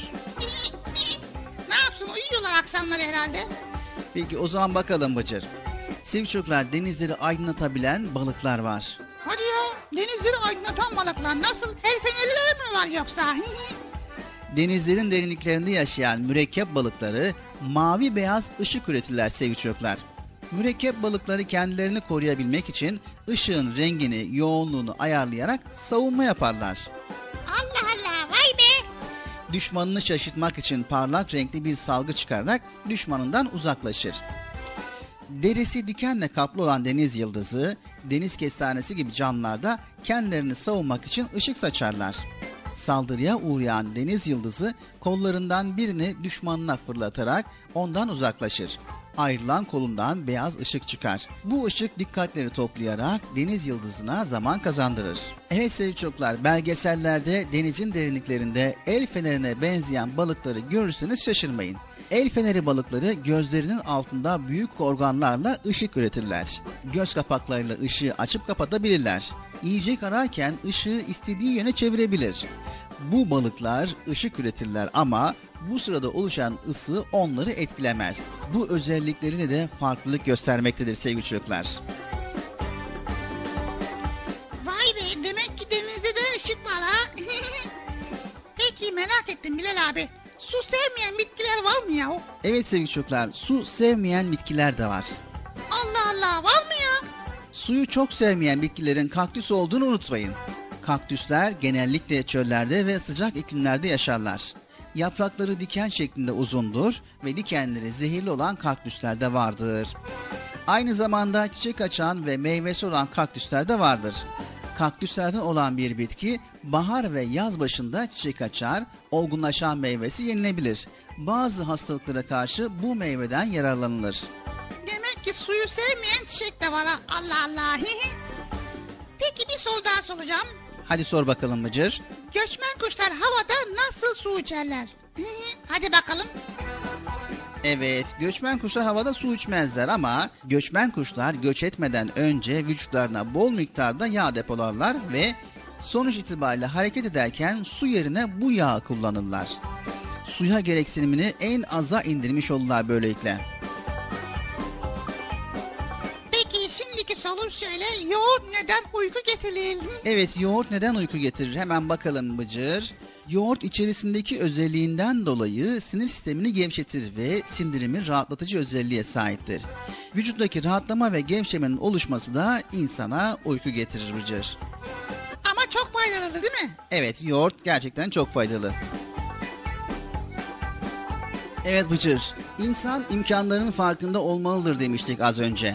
ne yapsın uyuyorlar akşamları herhalde. Peki o zaman bakalım Bıcır. Sevgili çocuklar denizleri aydınlatabilen balıklar var. Hadi ya denizleri aydınlatan balıklar nasıl? El fenerleri mi var yoksa? Denizlerin derinliklerinde yaşayan mürekkep balıkları mavi beyaz ışık üretirler sevgili çocuklar. Mürekkep balıkları kendilerini koruyabilmek için ışığın rengini, yoğunluğunu ayarlayarak savunma yaparlar. Allah Allah vay be. Düşmanını şaşırtmak için parlak renkli bir salgı çıkararak düşmanından uzaklaşır. Derisi dikenle kaplı olan deniz yıldızı, deniz kestanesi gibi canlılar da kendilerini savunmak için ışık saçarlar. Saldırıya uğrayan deniz yıldızı kollarından birini düşmanına fırlatarak ondan uzaklaşır. Ayrılan kolundan beyaz ışık çıkar. Bu ışık dikkatleri toplayarak deniz yıldızına zaman kazandırır. Evet sevgili çocuklar belgesellerde denizin derinliklerinde el fenerine benzeyen balıkları görürseniz şaşırmayın. El feneri balıkları gözlerinin altında büyük organlarla ışık üretirler. Göz kapaklarıyla ışığı açıp kapatabilirler. Yiyecek ararken ışığı istediği yöne çevirebilir. Bu balıklar ışık üretirler ama bu sırada oluşan ısı onları etkilemez. Bu özelliklerine de farklılık göstermektedir sevgili çocuklar. Vay be demek ki denizde de ışık var ha. Peki merak ettim Bilal abi. Su sevmeyen bitkiler var mı ya? Evet sevgili çocuklar su sevmeyen bitkiler de var. Allah Allah var mı ya? Suyu çok sevmeyen bitkilerin kaktüs olduğunu unutmayın. Kaktüsler genellikle çöllerde ve sıcak iklimlerde yaşarlar. Yaprakları diken şeklinde uzundur ve dikenleri zehirli olan kaktüsler de vardır. Aynı zamanda çiçek açan ve meyvesi olan kaktüsler de vardır. Kaktüslerden olan bir bitki bahar ve yaz başında çiçek açar, olgunlaşan meyvesi yenilebilir. Bazı hastalıklara karşı bu meyveden yararlanılır. Demek ki suyu sevmeyen çiçek de var ha. Allah Allah. Peki bir soru daha soracağım. Hadi sor bakalım Bıcır. Göçmen kuşlar havada nasıl su içerler? Hadi bakalım. Evet, göçmen kuşlar havada su içmezler ama göçmen kuşlar göç etmeden önce vücutlarına bol miktarda yağ depolarlar ve sonuç itibariyle hareket ederken su yerine bu yağı kullanırlar. Suya gereksinimini en aza indirmiş olurlar böylelikle. Yoğurt neden uyku getirir? Evet, yoğurt neden uyku getirir? Hemen bakalım Bıcır. Yoğurt içerisindeki özelliğinden dolayı sinir sistemini gevşetir ve sindirimi rahatlatıcı özelliğe sahiptir. Vücuttaki rahatlama ve gevşemenin oluşması da insana uyku getirir Bıcır. Ama çok faydalı değil mi? Evet, yoğurt gerçekten çok faydalı. Evet Bıcır, insan imkanlarının farkında olmalıdır demiştik az önce.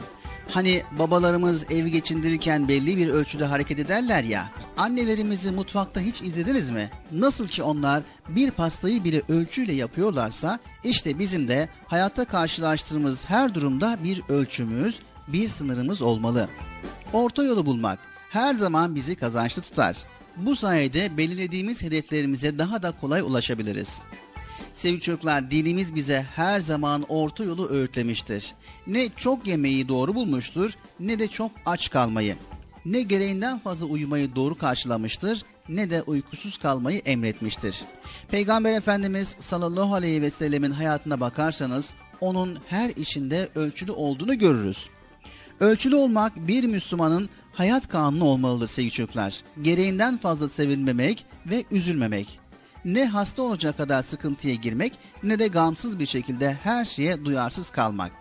Hani babalarımız evi geçindirirken belli bir ölçüde hareket ederler ya. Annelerimizi mutfakta hiç izlediniz mi? Nasıl ki onlar bir pastayı bile ölçüyle yapıyorlarsa işte bizim de hayatta karşılaştığımız her durumda bir ölçümüz, bir sınırımız olmalı. Orta yolu bulmak her zaman bizi kazançlı tutar. Bu sayede belirlediğimiz hedeflerimize daha da kolay ulaşabiliriz. Sevgili çocuklar dinimiz bize her zaman orta yolu öğütlemiştir. Ne çok yemeği doğru bulmuştur ne de çok aç kalmayı. Ne gereğinden fazla uyumayı doğru karşılamıştır ne de uykusuz kalmayı emretmiştir. Peygamber Efendimiz sallallahu aleyhi ve sellemin hayatına bakarsanız onun her işinde ölçülü olduğunu görürüz. Ölçülü olmak bir Müslümanın hayat kanunu olmalıdır sevgili çocuklar. Gereğinden fazla sevinmemek ve üzülmemek. Ne hasta olacak kadar sıkıntıya girmek ne de gamsız bir şekilde her şeye duyarsız kalmak.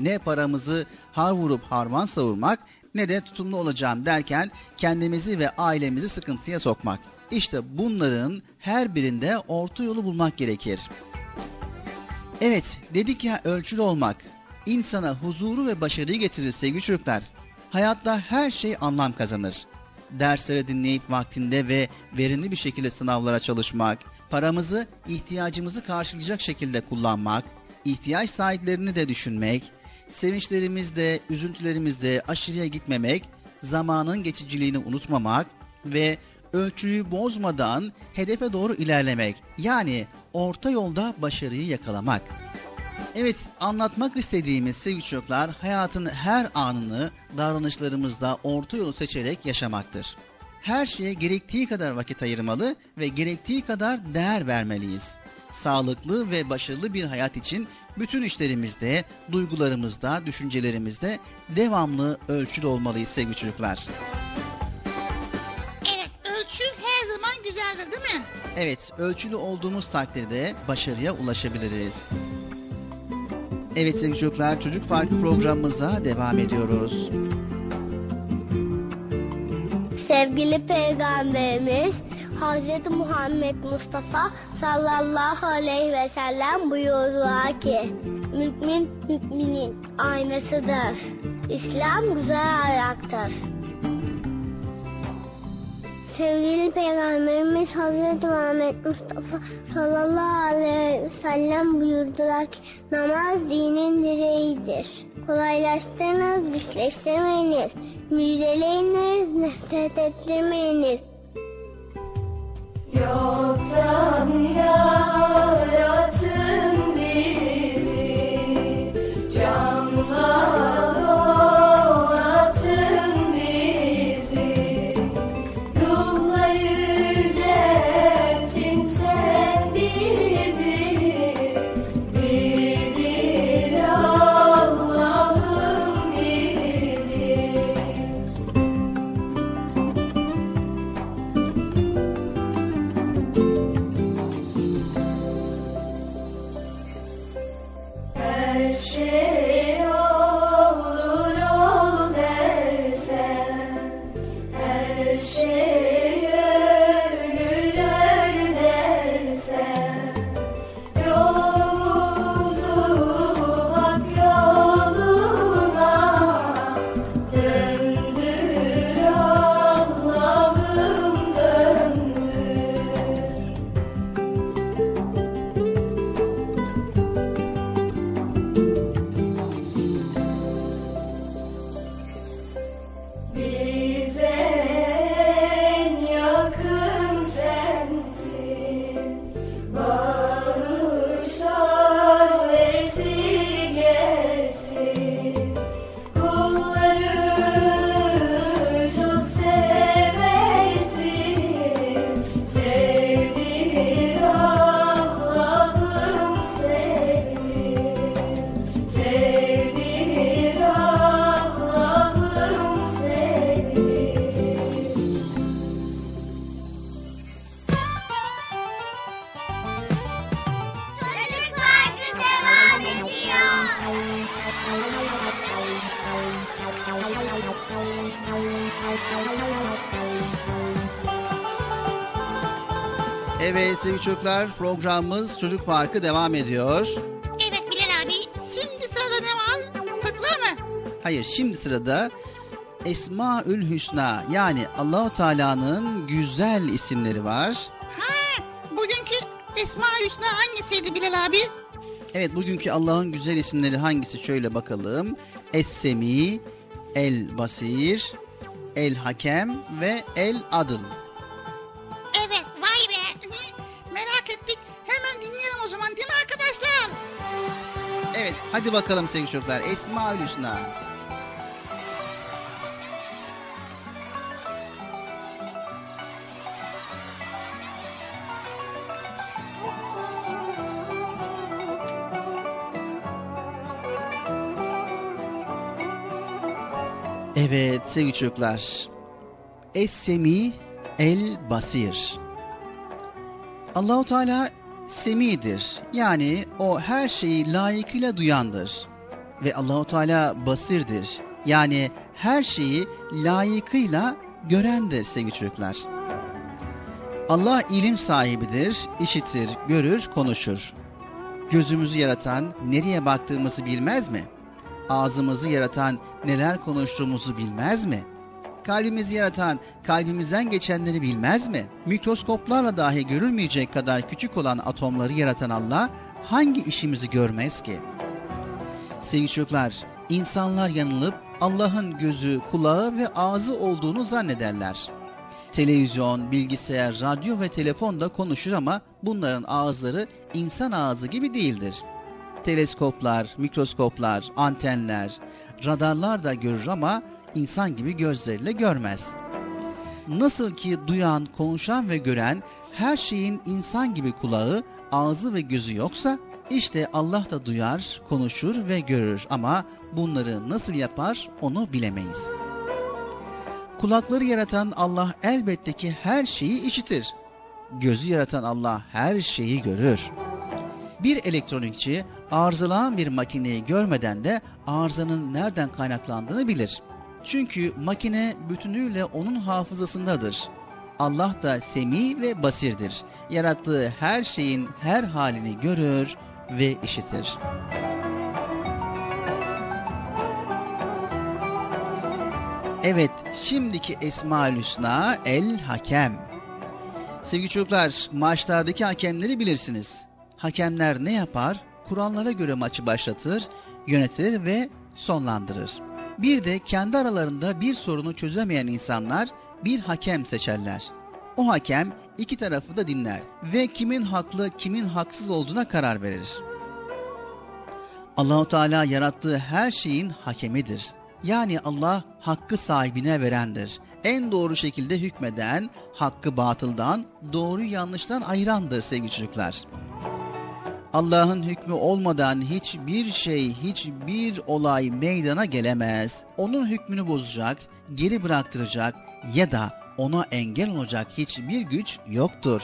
Ne paramızı har vurup harman savurmak ne de tutumlu olacağım derken kendimizi ve ailemizi sıkıntıya sokmak. İşte bunların her birinde orta yolu bulmak gerekir. Evet, dedik ya ölçülü olmak insana huzuru ve başarıyı getirir sevgili çocuklar. Hayatta her şey anlam kazanır. Dersleri dinleyip vaktinde ve verimli bir şekilde sınavlara çalışmak, paramızı ihtiyacımızı karşılayacak şekilde kullanmak, ihtiyaç sahiplerini de düşünmek, sevinçlerimizde, üzüntülerimizde aşırıya gitmemek, zamanın geçiciliğini unutmamak ve ölçüyü bozmadan hedefe doğru ilerlemek. Yani orta yolda başarıyı yakalamak. Evet, anlatmak istediğimiz sevgili çocuklar hayatın her anını davranışlarımızda orta yolu seçerek yaşamaktır. Her şeye gerektiği kadar vakit ayırmalı ve gerektiği kadar değer vermeliyiz. Sağlıklı ve başarılı bir hayat için bütün işlerimizde, duygularımızda, düşüncelerimizde devamlı ölçülü olmalıyız sevgili çocuklar. Evet ölçü her zaman güzeldir değil mi? Evet, ölçülü olduğumuz takdirde başarıya ulaşabiliriz. Evet sevgili çocuklar, Çocuk Parkı programımıza devam ediyoruz. Sevgili Peygamberimiz Hz. Muhammed Mustafa sallallahu aleyhi ve sellem buyurdular ki Mümin müminin aynasıdır. İslam güzel ayaktır. Sevgili Peygamberimiz Hz. Muhammed Mustafa sallallahu aleyhi ve sellem buyurdular ki namaz dinin direğidir. Kolaylaştırınız, güçleştirmeyiniz. Müjdeleyiniz, nefret ettirmeyiniz. Yoktan yaratın çocuklar, programımız Çocuk Parkı devam ediyor. Evet Bilal abi şimdi sırada ne var? Fıkra mı? Hayır, şimdi sırada Esmaül Hüsna yani Allahu Teala'nın güzel isimleri var. Ha, bugünkü Esma Hüsna hangisiydi Bilal abi? Evet bugünkü Allah'ın güzel isimleri hangisi şöyle bakalım. Es-Semi, El Basir, El Hakem ve El Adıl. Hadi bakalım sevgili çocuklar. Esma Hüsna. Evet sevgili çocuklar. Es-Semi El Basir. Allahu Teala semidir. Yani o her şeyi layıkıyla duyandır. Ve Allahu Teala basirdir. Yani her şeyi layıkıyla görendir sevgili çocuklar. Allah ilim sahibidir, işitir, görür, konuşur. Gözümüzü yaratan nereye baktığımızı bilmez mi? Ağzımızı yaratan neler konuştuğumuzu bilmez mi? Kalbimizi yaratan kalbimizden geçenleri bilmez mi? Mikroskoplarla dahi görülmeyecek kadar küçük olan atomları yaratan Allah hangi işimizi görmez ki? Sevgili çocuklar, insanlar yanılıp Allah'ın gözü, kulağı ve ağzı olduğunu zannederler. Televizyon, bilgisayar, radyo ve telefon da konuşur ama bunların ağızları insan ağzı gibi değildir. Teleskoplar, mikroskoplar, antenler, radarlar da görür ama insan gibi gözleriyle görmez. Nasıl ki duyan, konuşan ve gören her şeyin insan gibi kulağı, ağzı ve gözü yoksa işte Allah da duyar, konuşur ve görür ama bunları nasıl yapar onu bilemeyiz. Kulakları yaratan Allah elbette ki her şeyi işitir. Gözü yaratan Allah her şeyi görür. Bir elektronikçi arızalanan bir makineyi görmeden de arızanın nereden kaynaklandığını bilir. Çünkü makine bütünüyle onun hafızasındadır. Allah da semi ve basirdir. Yarattığı her şeyin her halini görür ve işitir. Evet, şimdiki Esma-ül Hüsna El Hakem. Sevgili çocuklar, maçlardaki hakemleri bilirsiniz. Hakemler ne yapar? Kurallara göre maçı başlatır, yönetir ve sonlandırır. Bir de kendi aralarında bir sorunu çözemeyen insanlar bir hakem seçerler. O hakem iki tarafı da dinler ve kimin haklı kimin haksız olduğuna karar verir. Allahu Teala yarattığı her şeyin hakemidir. Yani Allah hakkı sahibine verendir. En doğru şekilde hükmeden, hakkı batıldan, doğru yanlıştan ayırandır sevgili çocuklar. Allah'ın hükmü olmadan hiçbir şey, hiçbir olay meydana gelemez. Onun hükmünü bozacak, geri bıraktıracak ya da ona engel olacak hiçbir güç yoktur.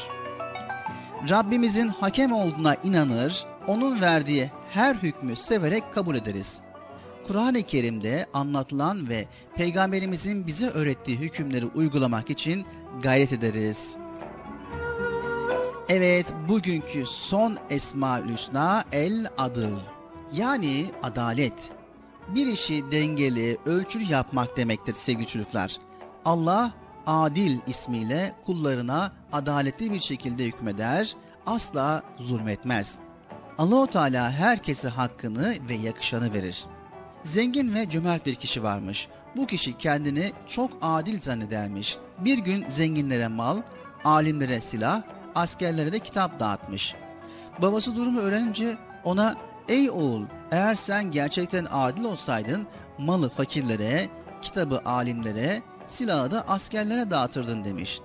Rabbimizin hakem olduğuna inanır, onun verdiği her hükmü severek kabul ederiz. Kur'an-ı Kerim'de anlatılan ve Peygamberimizin bize öğrettiği hükümleri uygulamak için gayret ederiz. Evet, bugünkü son Esma-ül Hüsna El Adıl. Yani adalet. Bir işi dengeli, ölçülü yapmak demektir sevgili çocuklar. Allah Adil ismiyle kullarına adaletli bir şekilde hükmeder, asla zulmetmez. Allahu Teala herkese hakkını ve yakışanı verir. Zengin ve cömert bir kişi varmış. Bu kişi kendini çok adil zannedermiş. Bir gün zenginlere mal, alimlere silah, askerlere de kitap dağıtmış. Babası durumu öğrenince ona ''Ey oğul eğer sen gerçekten adil olsaydın malı fakirlere, kitabı alimlere, silahı da askerlere dağıtırdın.'' demiş.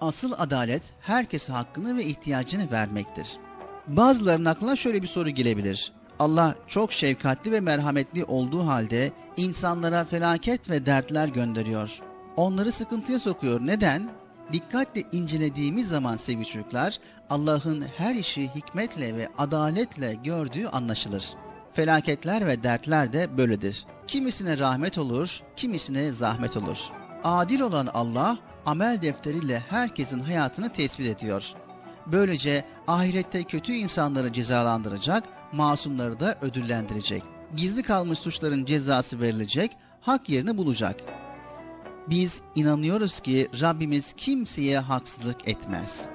Asıl adalet herkese hakkını ve ihtiyacını vermektir. Bazılarının aklına şöyle bir soru gelebilir. Allah çok şefkatli ve merhametli olduğu halde insanlara felaket ve dertler gönderiyor. Onları sıkıntıya sokuyor. Neden? Dikkatle incelediğimiz zaman sevgili çocuklar Allah'ın her işi hikmetle ve adaletle gördüğü anlaşılır. Felaketler ve dertler de böyledir. Kimisine rahmet olur, kimisine zahmet olur. Adil olan Allah amel defteriyle herkesin hayatını tespit ediyor. Böylece ahirette kötü insanları cezalandıracak, masumları da ödüllendirecek. Gizli kalmış suçların cezası verilecek, hak yerini bulacak. Biz inanıyoruz ki Rabbimiz kimseye haksızlık etmez.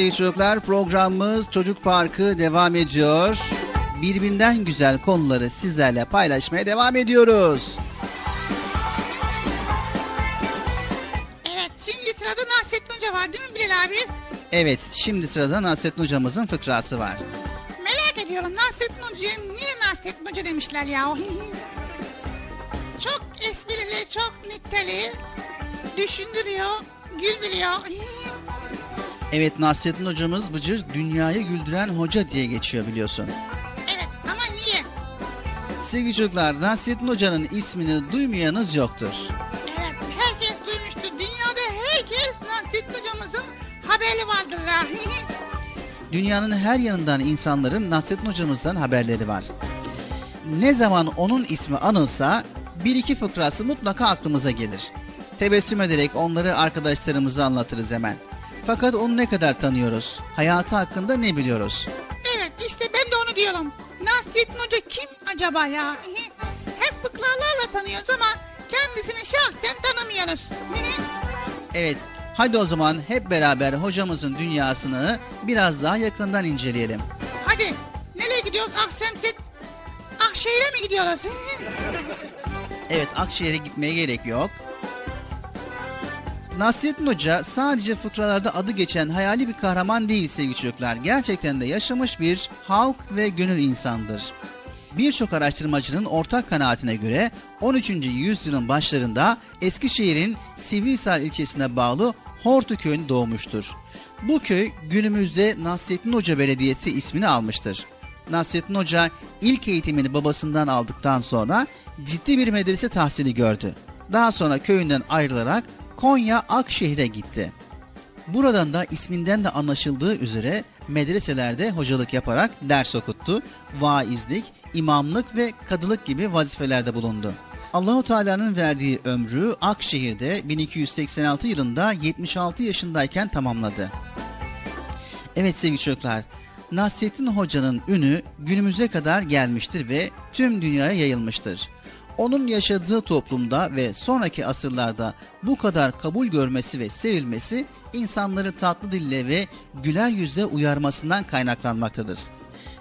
sevgili çocuklar. Programımız Çocuk Parkı devam ediyor. Birbirinden güzel konuları sizlerle paylaşmaya devam ediyoruz. Evet şimdi sırada Nasrettin Hoca var değil mi Bilal abi? Evet şimdi sırada Nasrettin Hocamızın fıkrası var. Merak ediyorum Nasrettin Hoca'ya niye Nasrettin Hoca demişler ya? çok esprili, çok nükteli, düşündürüyor, güldürüyor. Evet Nasrettin hocamız Bıcır dünyayı güldüren hoca diye geçiyor biliyorsun. Evet ama niye? Sevgili çocuklar Nasrettin hocanın ismini duymayanız yoktur. Evet herkes duymuştu. Dünyada herkes Nasrettin hocamızın haberi vardır. Dünyanın her yanından insanların Nasrettin hocamızdan haberleri var. Ne zaman onun ismi anılsa bir iki fıkrası mutlaka aklımıza gelir. Tebessüm ederek onları arkadaşlarımıza anlatırız hemen. Fakat onu ne kadar tanıyoruz? Hayatı hakkında ne biliyoruz? Evet işte ben de onu diyorum. Nasrettin Hoca kim acaba ya? Hep fıkralarla tanıyoruz ama kendisini şahsen tanımıyoruz. Evet, hadi o zaman hep beraber hocamızın dünyasını biraz daha yakından inceleyelim. Hadi nereye gidiyoruz? Aksemset Akşehir'e mi gidiyoruz? Evet, Akşehir'e gitmeye gerek yok. Nasrettin Hoca sadece fıkralarda adı geçen hayali bir kahraman değil sevgili çocuklar. Gerçekten de yaşamış bir halk ve gönül insandır. Birçok araştırmacının ortak kanaatine göre 13. yüzyılın başlarında Eskişehir'in Sivrihisar ilçesine bağlı Hortu köyünde doğmuştur. Bu köy günümüzde Nasrettin Hoca Belediyesi ismini almıştır. Nasrettin Hoca ilk eğitimini babasından aldıktan sonra ciddi bir medrese tahsili gördü. Daha sonra köyünden ayrılarak Konya Akşehir'e gitti. Buradan da isminden de anlaşıldığı üzere medreselerde hocalık yaparak ders okuttu, vaizlik, imamlık ve kadılık gibi vazifelerde bulundu. Allahu Teala'nın verdiği ömrü Akşehir'de 1286 yılında 76 yaşındayken tamamladı. Evet sevgili çocuklar, Nasrettin Hoca'nın ünü günümüze kadar gelmiştir ve tüm dünyaya yayılmıştır. Onun yaşadığı toplumda ve sonraki asırlarda bu kadar kabul görmesi ve sevilmesi insanları tatlı dille ve güler yüzle uyarmasından kaynaklanmaktadır.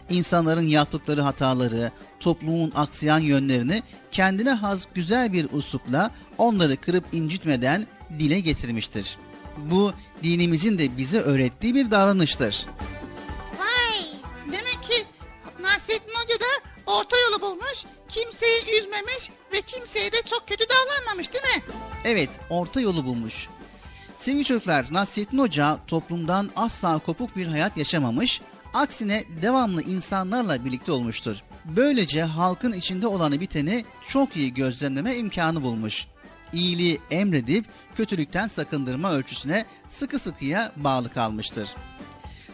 İnsanların yaptıkları hataları, toplumun aksayan yönlerini kendine has güzel bir uslupla onları kırıp incitmeden dile getirmiştir. Bu dinimizin de bize öğrettiği bir davranıştır. Vay demek ki Nasrettin orta yolu bulmuş, kimseyi üzmemiş ve kimseye de çok kötü davranmamış değil mi? Evet, orta yolu bulmuş. Sevgili çocuklar, Nasrettin Hoca toplumdan asla kopuk bir hayat yaşamamış, aksine devamlı insanlarla birlikte olmuştur. Böylece halkın içinde olanı biteni çok iyi gözlemleme imkanı bulmuş. İyiliği emredip kötülükten sakındırma ölçüsüne sıkı sıkıya bağlı kalmıştır.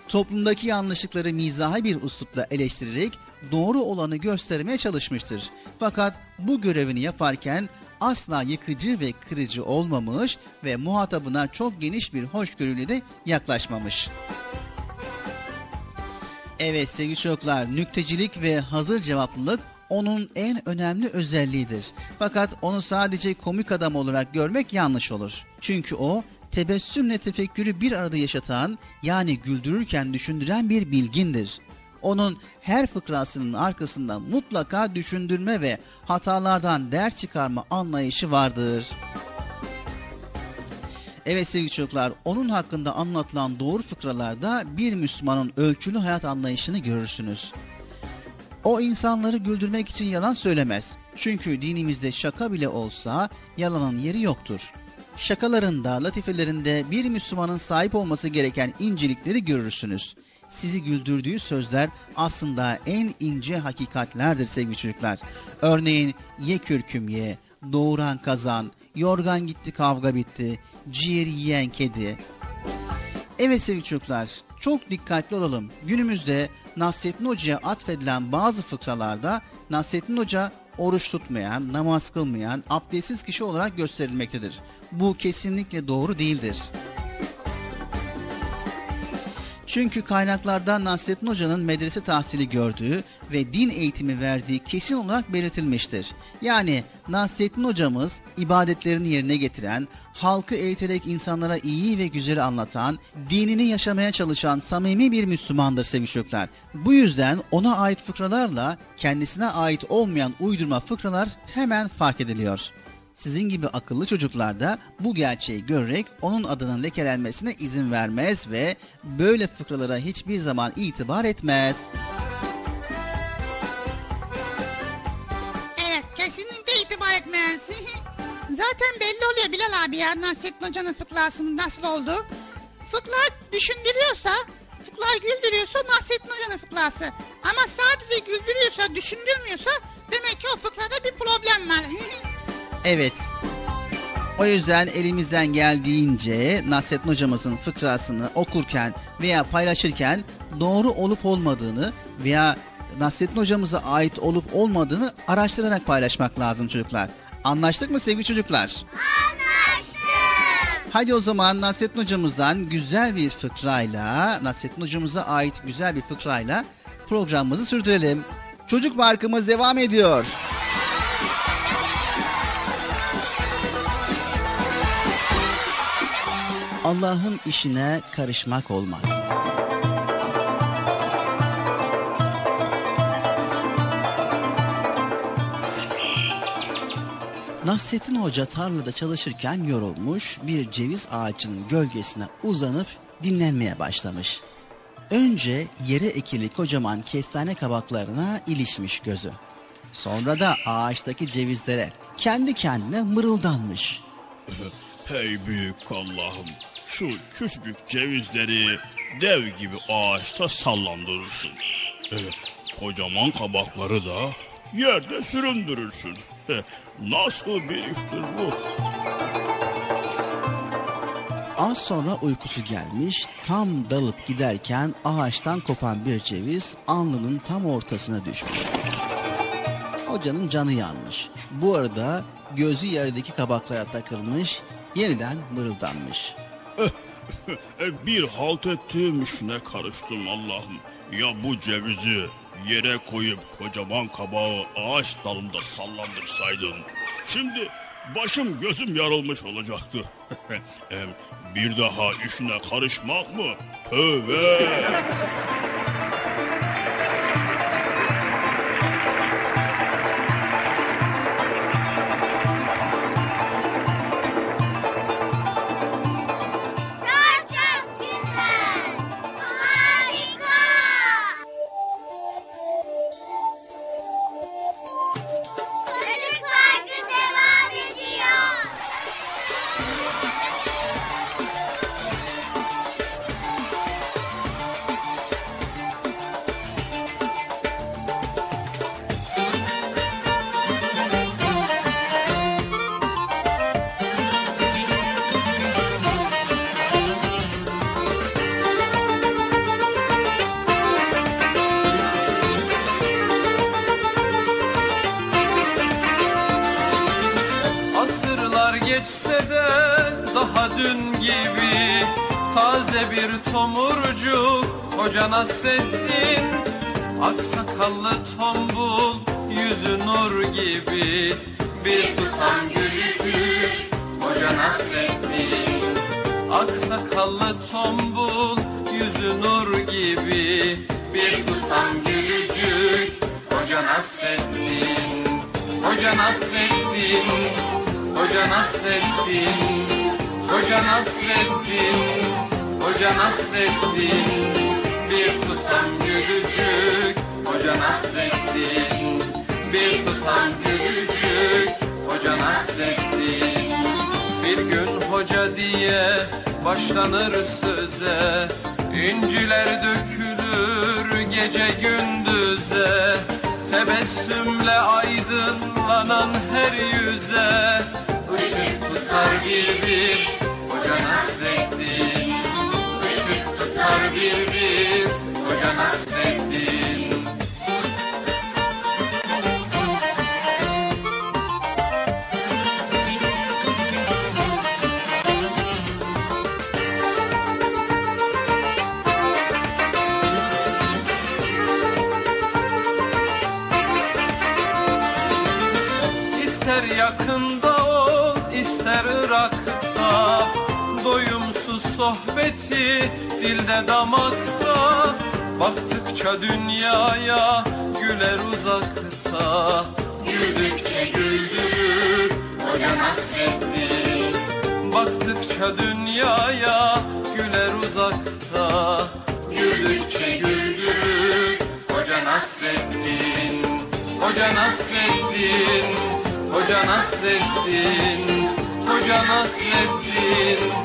Toplumdaki yanlışlıkları mizahi bir üslupla eleştirerek doğru olanı göstermeye çalışmıştır. Fakat bu görevini yaparken asla yıkıcı ve kırıcı olmamış ve muhatabına çok geniş bir hoşgörüyle de yaklaşmamış. Evet sevgili çocuklar, nüktecilik ve hazır cevaplılık onun en önemli özelliğidir. Fakat onu sadece komik adam olarak görmek yanlış olur. Çünkü o tebessümle tefekkürü bir arada yaşatan yani güldürürken düşündüren bir bilgindir. Onun her fıkrasının arkasında mutlaka düşündürme ve hatalardan ders çıkarma anlayışı vardır. Evet sevgili çocuklar, onun hakkında anlatılan doğru fıkralarda bir Müslümanın ölçülü hayat anlayışını görürsünüz. O insanları güldürmek için yalan söylemez. Çünkü dinimizde şaka bile olsa yalanın yeri yoktur. Şakalarında, latifelerinde bir Müslümanın sahip olması gereken incelikleri görürsünüz. Sizi güldürdüğü sözler aslında en ince hakikatlerdir sevgili çocuklar. Örneğin ye kürküm ye, doğuran kazan, yorgan gitti kavga bitti, ciğeri yiyen kedi. Evet sevgili çocuklar, çok dikkatli olalım. Günümüzde Nasrettin Hoca'ya atfedilen bazı fıkralarda Nasrettin Hoca oruç tutmayan, namaz kılmayan, abdestsiz kişi olarak gösterilmektedir. Bu kesinlikle doğru değildir. Çünkü kaynaklarda Nasrettin Hoca'nın medrese tahsili gördüğü ve din eğitimi verdiği kesin olarak belirtilmiştir. Yani Nasrettin Hocamız ibadetlerini yerine getiren, halkı eğiterek insanlara iyi ve güzeli anlatan, dinini yaşamaya çalışan samimi bir Müslümandır sevgili. Bu yüzden ona ait fıkralarla kendisine ait olmayan uydurma fıkralar hemen fark ediliyor. Sizin gibi akıllı çocuklar da bu gerçeği görerek onun adının lekelenmesine izin vermez ve böyle fıkralara hiçbir zaman itibar etmez. Evet kesinlikle itibar etmez. Zaten belli oluyor Bilal abi ya Nasrettin Hoca'nın fıkrasının nasıl olduğu. Fıkra düşündürüyorsa, fıkra güldürüyorsa Nasrettin Hoca'nın fıkrası. Ama sadece güldürüyorsa, düşündürmüyorsa demek ki o fıkrada bir problem var. Evet. O yüzden elimizden geldiğince Nasrettin hocamızın fıkrasını okurken veya paylaşırken doğru olup olmadığını veya Nasrettin hocamıza ait olup olmadığını araştırarak paylaşmak lazım çocuklar. Anlaştık mı sevgili çocuklar? Anlaştık. Hadi o zaman Nasrettin hocamızdan güzel bir fıkrayla, Nasrettin hocamıza ait güzel bir fıkrayla programımızı sürdürelim. Çocuk Parkımız devam ediyor. Allah'ın işine karışmak olmaz. Nasrettin Hoca tarlada çalışırken yorulmuş, bir ceviz ağacının gölgesine uzanıp dinlenmeye başlamış. Önce yere ekili kocaman kestane kabaklarına ilişmiş gözü. Sonra da ağaçtaki cevizlere kendi kendine mırıldanmış. Hey büyük Allah'ım şu küçücük cevizleri dev gibi ağaçta sallandırırsın. Ee, kocaman kabakları da yerde süründürürsün. Nasıl bir iştir bu? Az sonra uykusu gelmiş, tam dalıp giderken ağaçtan kopan bir ceviz alnının tam ortasına düşmüş. Hocanın canı yanmış. Bu arada gözü yerdeki kabaklara takılmış, yeniden mırıldanmış. Bir halt ettiğim işine karıştım Allah'ım. Ya bu cevizi yere koyup kocaman kabağı ağaç dalında sallandırsaydın. Şimdi başım gözüm yarılmış olacaktı. Bir daha işine karışmak mı? Tövbe. Sohbeti dilde damakta. Baktıkça dünyaya güler uzakta. Güldükçe güldürür Hoca Nasreddin Baktıkça dünyaya güler uzakta. Güldükçe güldürür Hoca Nasreddin Hoca Nasreddin Hoca Nasreddin Hoca Nasreddin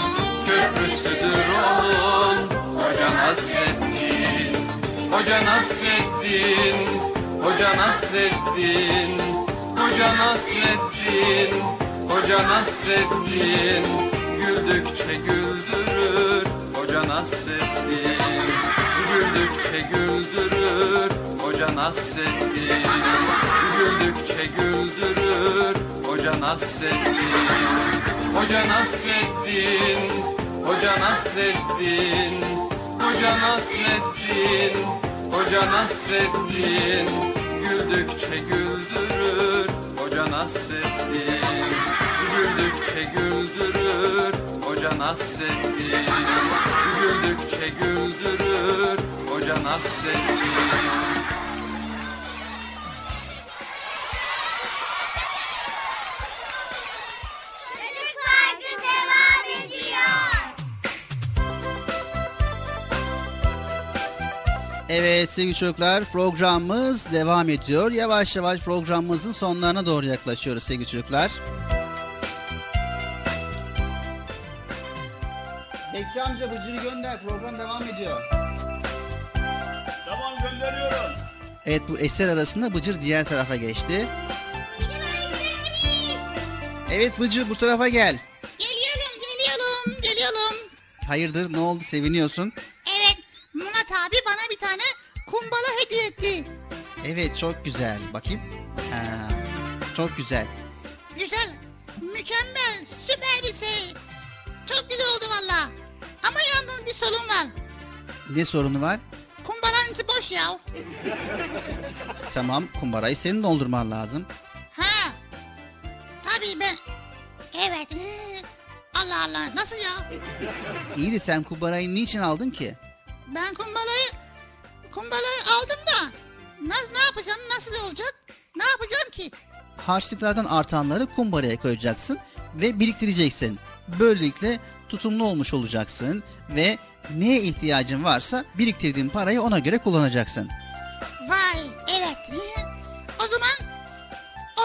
Köprüsüdür onun. Hoca Nasreddin. Hoca Nasreddin. Hoca Nasreddin. Hoca Nasreddin. Hoca Nasreddin. Güldükçe güldürür. Hoca Nasreddin. Güldükçe güldürür. Hoca Nasreddin. Güldükçe güldürür. Hoca Nasreddin. Hoca Nasreddin Hoca Nasreddin Hoca Nasreddin Hoca Nasreddin. Güldükçe güldürür Hoca Nasreddin. Güldükçe güldürür Hoca Nasreddin. Güldükçe güldürür Hoca Nasreddin Evet sevgili çocuklar programımız devam ediyor. Yavaş yavaş programımızın sonlarına doğru yaklaşıyoruz sevgili çocuklar. Bekçi amca Bıcır'ı gönder program devam ediyor. Tamam gönderiyorum. Evet bu eser arasında Bıcır diğer tarafa geçti. Evet Bıcır bu tarafa gel. Geliyorum, geliyorum, geliyorum. Hayırdır ne oldu seviniyorsun? Evet, Murat abi bana bir tane kumbara hediye etti. Evet çok güzel. Bakayım. Ha, çok güzel. Güzel, mükemmel, süper bir şey. Çok güzel oldu valla. Ama yalnız bir sorun var. Ne sorunu var? Kumbaranın içi boş ya. Tamam kumbarayı senin doldurman lazım. Ha. Tabii ben. Evet. Allah Allah nasıl ya? İyi de sen kumbarayı niçin aldın ki? Ben kumbarayı kumbarayı aldım da na, ne yapacağım nasıl olacak? Ne yapacağım ki? Harçlıklardan artanları kumbaraya koyacaksın ve biriktireceksin. Böylelikle tutumlu olmuş olacaksın ve neye ihtiyacın varsa biriktirdiğin parayı ona göre kullanacaksın. Vay evet. O zaman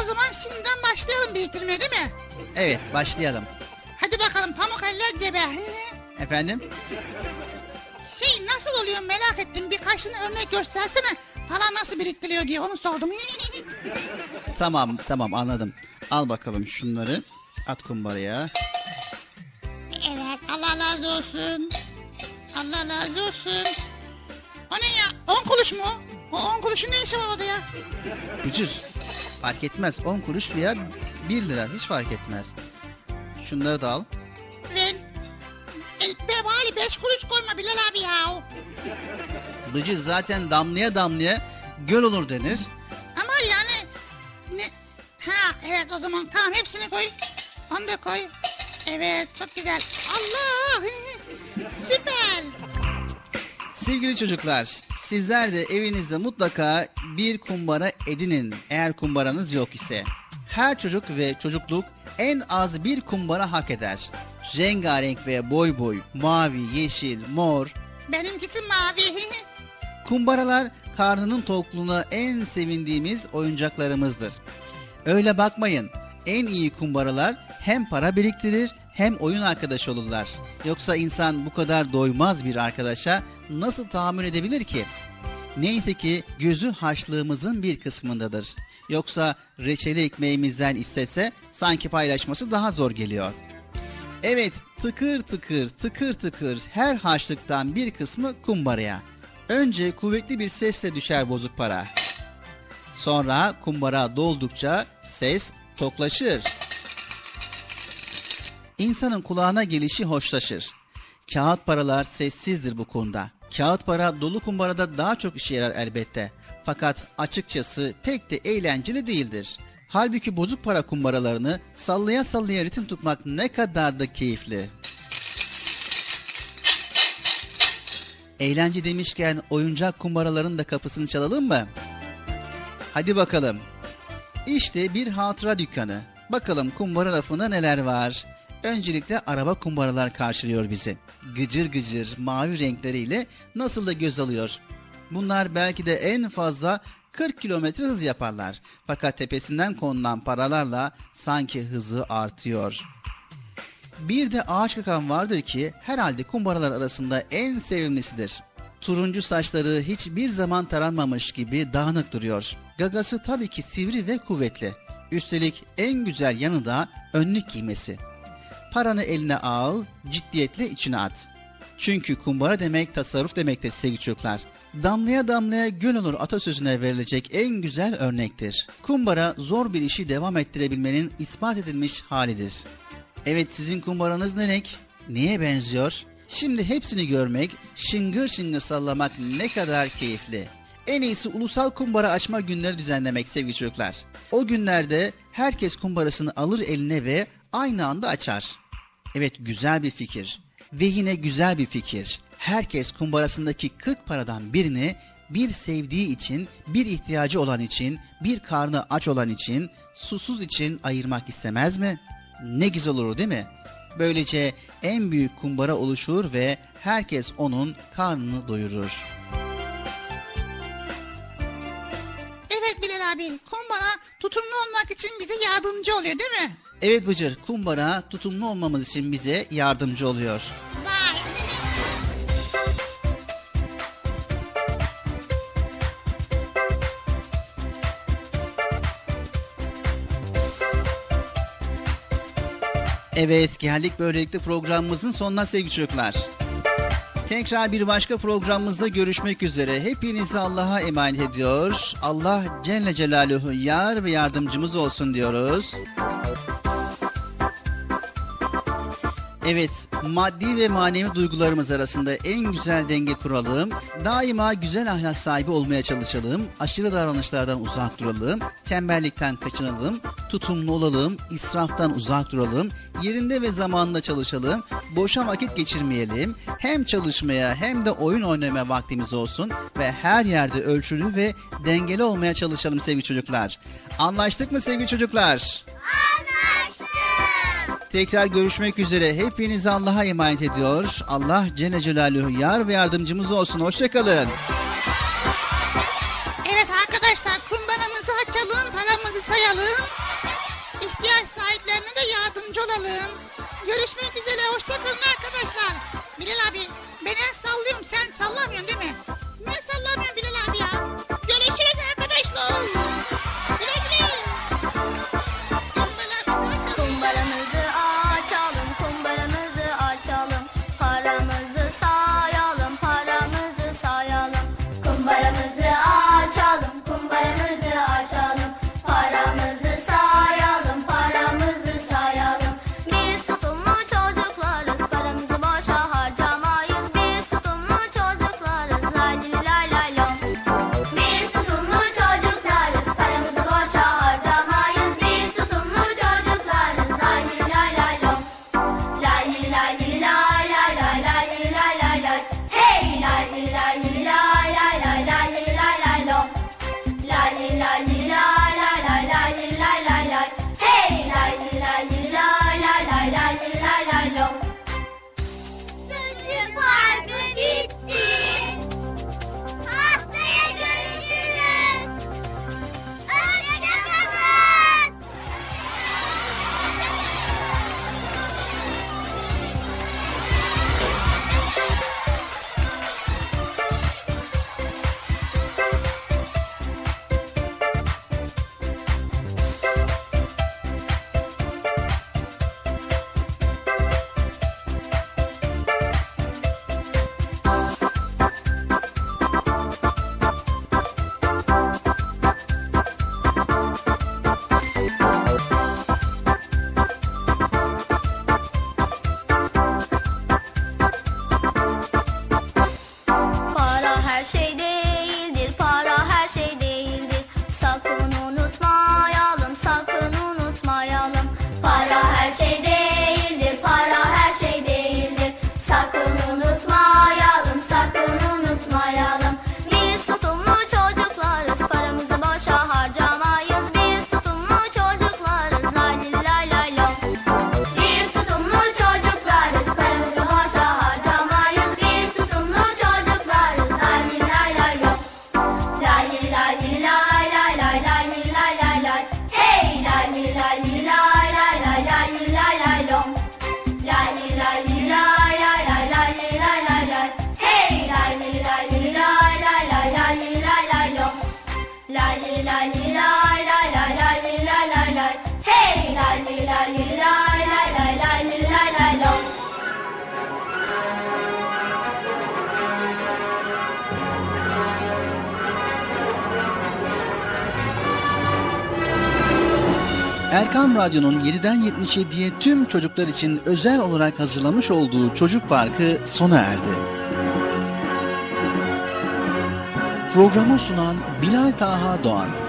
o zaman şimdiden başlayalım biriktirmeye değil mi? Evet başlayalım. Hadi bakalım pamuk eller cebe. Efendim? Şey nasıl oluyor merak ettim. Birkaçını örnek göstersene. Para nasıl biriktiriliyor diye onu sordum. Tamam tamam anladım. Al bakalım şunları. At kumbaraya. evet Allah razı olsun. Allah razı olsun. O ne ya? 10 kuruş mu? O 10 kuruşun ne işi var orada ya? Bıcır. Fark etmez. 10 kuruş veya 1 lira hiç fark etmez. Şunları da al. Ben... Be bari 5 kuruş koyma Bilal abi ya. Bıcır zaten damlaya damlaya göl olur denir. Ama yani... Ne? Ha evet o zaman tamam hepsini koy. Onu da koy. Evet çok güzel. Allah! Süper! Sevgili çocuklar, sizler de evinizde mutlaka bir kumbara edinin eğer kumbaranız yok ise. Her çocuk ve çocukluk en az bir kumbara hak eder. Rengarenk ve boy boy, mavi, yeşil, mor. Benimkisi mavi. Kumbaralar karnının tokluğuna en sevindiğimiz oyuncaklarımızdır. Öyle bakmayın. En iyi kumbaralar hem para biriktirir hem oyun arkadaşı olurlar. Yoksa insan bu kadar doymaz bir arkadaşa nasıl tahammül edebilir ki? Neyse ki gözü haşlığımızın bir kısmındadır. Yoksa reçeli ekmeğimizden istese sanki paylaşması daha zor geliyor. Evet tıkır tıkır tıkır tıkır her harçlıktan bir kısmı kumbaraya. Önce kuvvetli bir sesle düşer bozuk para. Sonra kumbara doldukça ses toklaşır. İnsanın kulağına gelişi hoşlaşır. Kağıt paralar sessizdir bu konuda. Kağıt para dolu kumbarada daha çok işe yarar elbette. Fakat açıkçası pek de eğlenceli değildir. Halbuki bozuk para kumbaralarını sallaya sallaya ritim tutmak ne kadar da keyifli. Eğlence demişken oyuncak kumbaraların da kapısını çalalım mı? Hadi bakalım. İşte bir hatıra dükkanı. Bakalım kumbara lafında neler var? Öncelikle araba kumbaralar karşılıyor bizi. Gıcır gıcır mavi renkleriyle nasıl da göz alıyor. Bunlar belki de en fazla 40 kilometre hız yaparlar. Fakat tepesinden konulan paralarla sanki hızı artıyor. Bir de ağaç kakan vardır ki herhalde kumbaralar arasında en sevimlisidir. Turuncu saçları hiçbir zaman taranmamış gibi dağınık duruyor. Gagası tabii ki sivri ve kuvvetli. Üstelik en güzel yanı da önlük giymesi. Paranı eline al, ciddiyetle içine at. Çünkü kumbara demek tasarruf demektir sevgili çocuklar. Damlaya damlaya göl olur atasözüne verilecek en güzel örnektir. Kumbara zor bir işi devam ettirebilmenin ispat edilmiş halidir. Evet sizin kumbaranız ne renk? Neye benziyor? Şimdi hepsini görmek, şıngır şıngır sallamak ne kadar keyifli. En iyisi ulusal kumbara açma günleri düzenlemek sevgili çocuklar. O günlerde herkes kumbarasını alır eline ve aynı anda açar. Evet güzel bir fikir. Ve yine güzel bir fikir. Herkes kumbarasındaki 40 paradan birini bir sevdiği için, bir ihtiyacı olan için, bir karnı aç olan için, susuz için ayırmak istemez mi? Ne güzel olur değil mi? Böylece en büyük kumbara oluşur ve herkes onun karnını doyurur. Evet Bilal abi kumbara tutumlu olmak için bize yardımcı oluyor değil mi? Evet Bıcır, kumbara tutumlu olmamız için bize yardımcı oluyor. Vay. Evet geldik böylelikle programımızın sonuna sevgili çocuklar. Tekrar bir başka programımızda görüşmek üzere. Hepinizi Allah'a emanet ediyor. Allah Celle Celaluhu yar ve yardımcımız olsun diyoruz. Evet, maddi ve manevi duygularımız arasında en güzel denge kuralım. Daima güzel ahlak sahibi olmaya çalışalım. Aşırı davranışlardan uzak duralım. Tembellikten kaçınalım. Tutumlu olalım. israftan uzak duralım. Yerinde ve zamanında çalışalım. Boşa vakit geçirmeyelim. Hem çalışmaya hem de oyun oynamaya vaktimiz olsun. Ve her yerde ölçülü ve dengeli olmaya çalışalım sevgili çocuklar. Anlaştık mı sevgili çocuklar? Tekrar görüşmek üzere. Hepinizi Allah'a emanet ediyor. Allah Celle Celaluhu yar ve yardımcımız olsun. Hoşçakalın. Evet arkadaşlar kumbaramızı açalım, paramızı sayalım. İhtiyaç sahiplerine de yardımcı olalım. Görüşmek üzere, hoşçakalın arkadaşlar. Bilal abi, ben el sallıyorum, sen sallamıyorsun değil mi? 7'den 77'ye tüm çocuklar için özel olarak hazırlamış olduğu Çocuk Parkı sona erdi. Programı sunan Bilal Taha Doğan.